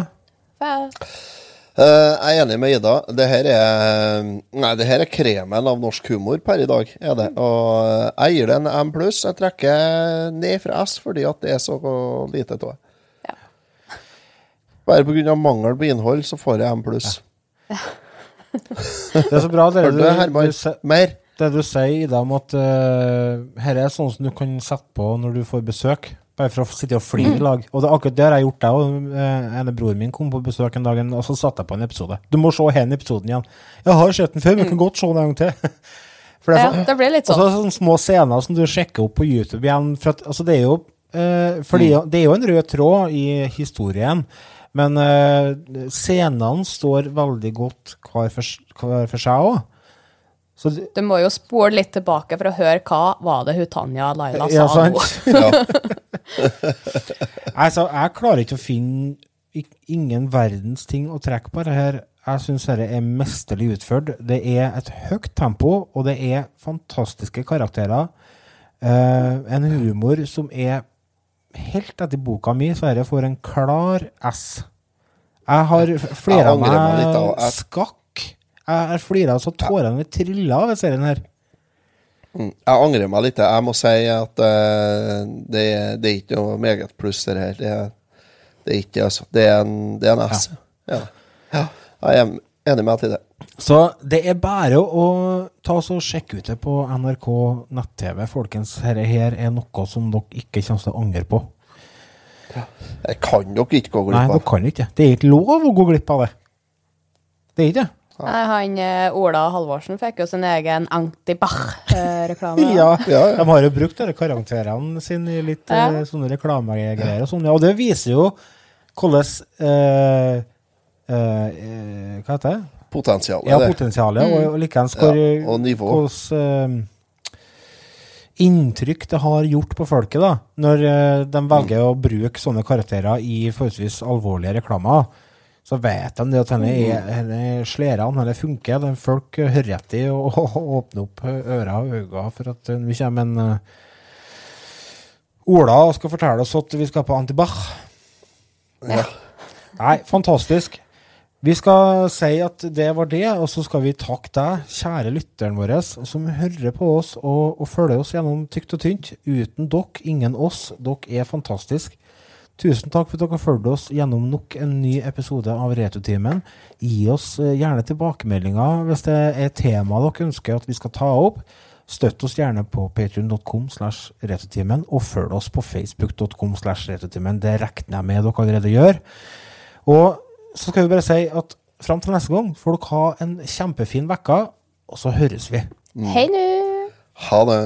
Speaker 3: Eh, jeg er enig med Ida. Det her er Nei, det her er kremen av norsk humor per i dag. er det. Og jeg gir det en M pluss. Jeg trekker ned fra S fordi at det er så lite av det. Bare pga. mangel på innhold så får jeg M pluss. [laughs]
Speaker 1: Det er så bra, det
Speaker 3: du, Herman? Mer?
Speaker 1: Det du sier, Ida, om at uh, her er sånn som du kan sette på når du får besøk. Bare for å sitte og fly i lag. Og det, er akkurat det har jeg gjort, jeg òg. en av broren min kom på besøk en dag, og så satte jeg på en episode. Du må se hele episoden igjen. Jeg har sett den før, men jeg kan godt se den en gang til. [laughs] For det, er
Speaker 2: Ja,
Speaker 1: sånn-
Speaker 2: det blir litt
Speaker 1: Og så
Speaker 2: sånn.
Speaker 1: er det sånne små scener som du sjekker opp på YouTube igjen. For at, altså det er jo eh, fordi det er jo en rød tråd i historien, men eh, scenene står veldig godt hver for, hver for seg òg. Så
Speaker 2: Du må jo spole litt tilbake for å høre hva var det hun Tanja Laila
Speaker 1: Ja,
Speaker 2: sa
Speaker 1: sant. [laughs] [laughs]
Speaker 2: nå. [laughs]
Speaker 1: altså, jeg klarer ikke å finne ingen verdens ting å trekke på det her. Jeg syns dette er mesterlig utført. Det er et høyt tempo, og det er fantastiske karakterer. Uh, en humor som er helt etter boka mi, så dette får en klar S. Jeg har flira
Speaker 3: meg
Speaker 1: meg. Skakk. Jeg har flira så tårene trilla av serien her.
Speaker 3: Mm. Jeg angrer meg litt. Jeg må si at uh, det, det er ikke noe meget pluss det her. Det det er ikke, altså. Det er en, det er en S. Ja. Ja. Jeg er enig med deg i det.
Speaker 1: Så det er bare å ta oss og sjekke ut det på NRK nett-TV, folkens. Dette her er noe som dere ikke kommer til å angre på.
Speaker 3: Jeg kan dere ikke gå
Speaker 1: Nei,
Speaker 3: glipp
Speaker 1: dere
Speaker 3: av.
Speaker 1: kan ikke. Det er ikke lov å gå glipp av det. Det er ikke det.
Speaker 2: Nei, Han eh, Ola Halvorsen fikk jo sin egen Antibach-reklame. [laughs]
Speaker 1: Ja, De har jo brukt disse karakterene sine i litt
Speaker 2: Ja.
Speaker 1: eh, sånne reklamegreier og sånn. Og det viser jo hvordan eh, eh, eh, Hva heter det?
Speaker 3: Potensialet.
Speaker 1: Ja, potensialet.
Speaker 3: Mm.
Speaker 1: Og, og likeens hvor
Speaker 3: Ja, og nivå.
Speaker 1: hvordan eh, inntrykk det har gjort på folket, da, når eh, de velger å bruke sånne karakterer i forholdsvis alvorlige reklamer. Så vet de at denne, denne slærene funker. Den folk eh, hører etter og, og åpner opp ører og øyne for at eh, vi kommer en uh, Ola skal fortelle oss at vi skal på Antibach.
Speaker 3: Ja.
Speaker 1: Nei, fantastisk. Vi skal si at det var det, og så skal vi takke deg, kjære lytteren vår, som hører på oss og, og følger oss gjennom tykt og tynt. Uten dere, ingen oss. Dere er fantastiske. Tusen takk for at dere fulgte oss gjennom nok en ny episode av Returtimen. Gi oss eh, gjerne tilbakemeldinger hvis det er tema dere ønsker at vi skal ta opp. Støtt oss gjerne på patreon.com slash returtimen, og følg oss på facebook.com slash returtimen. Det regner jeg med dere allerede gjør. Og så skal vi bare si at fram til neste gang får dere ha en kjempefin uke, og så høres vi.
Speaker 2: Hei nå!
Speaker 3: Ha det.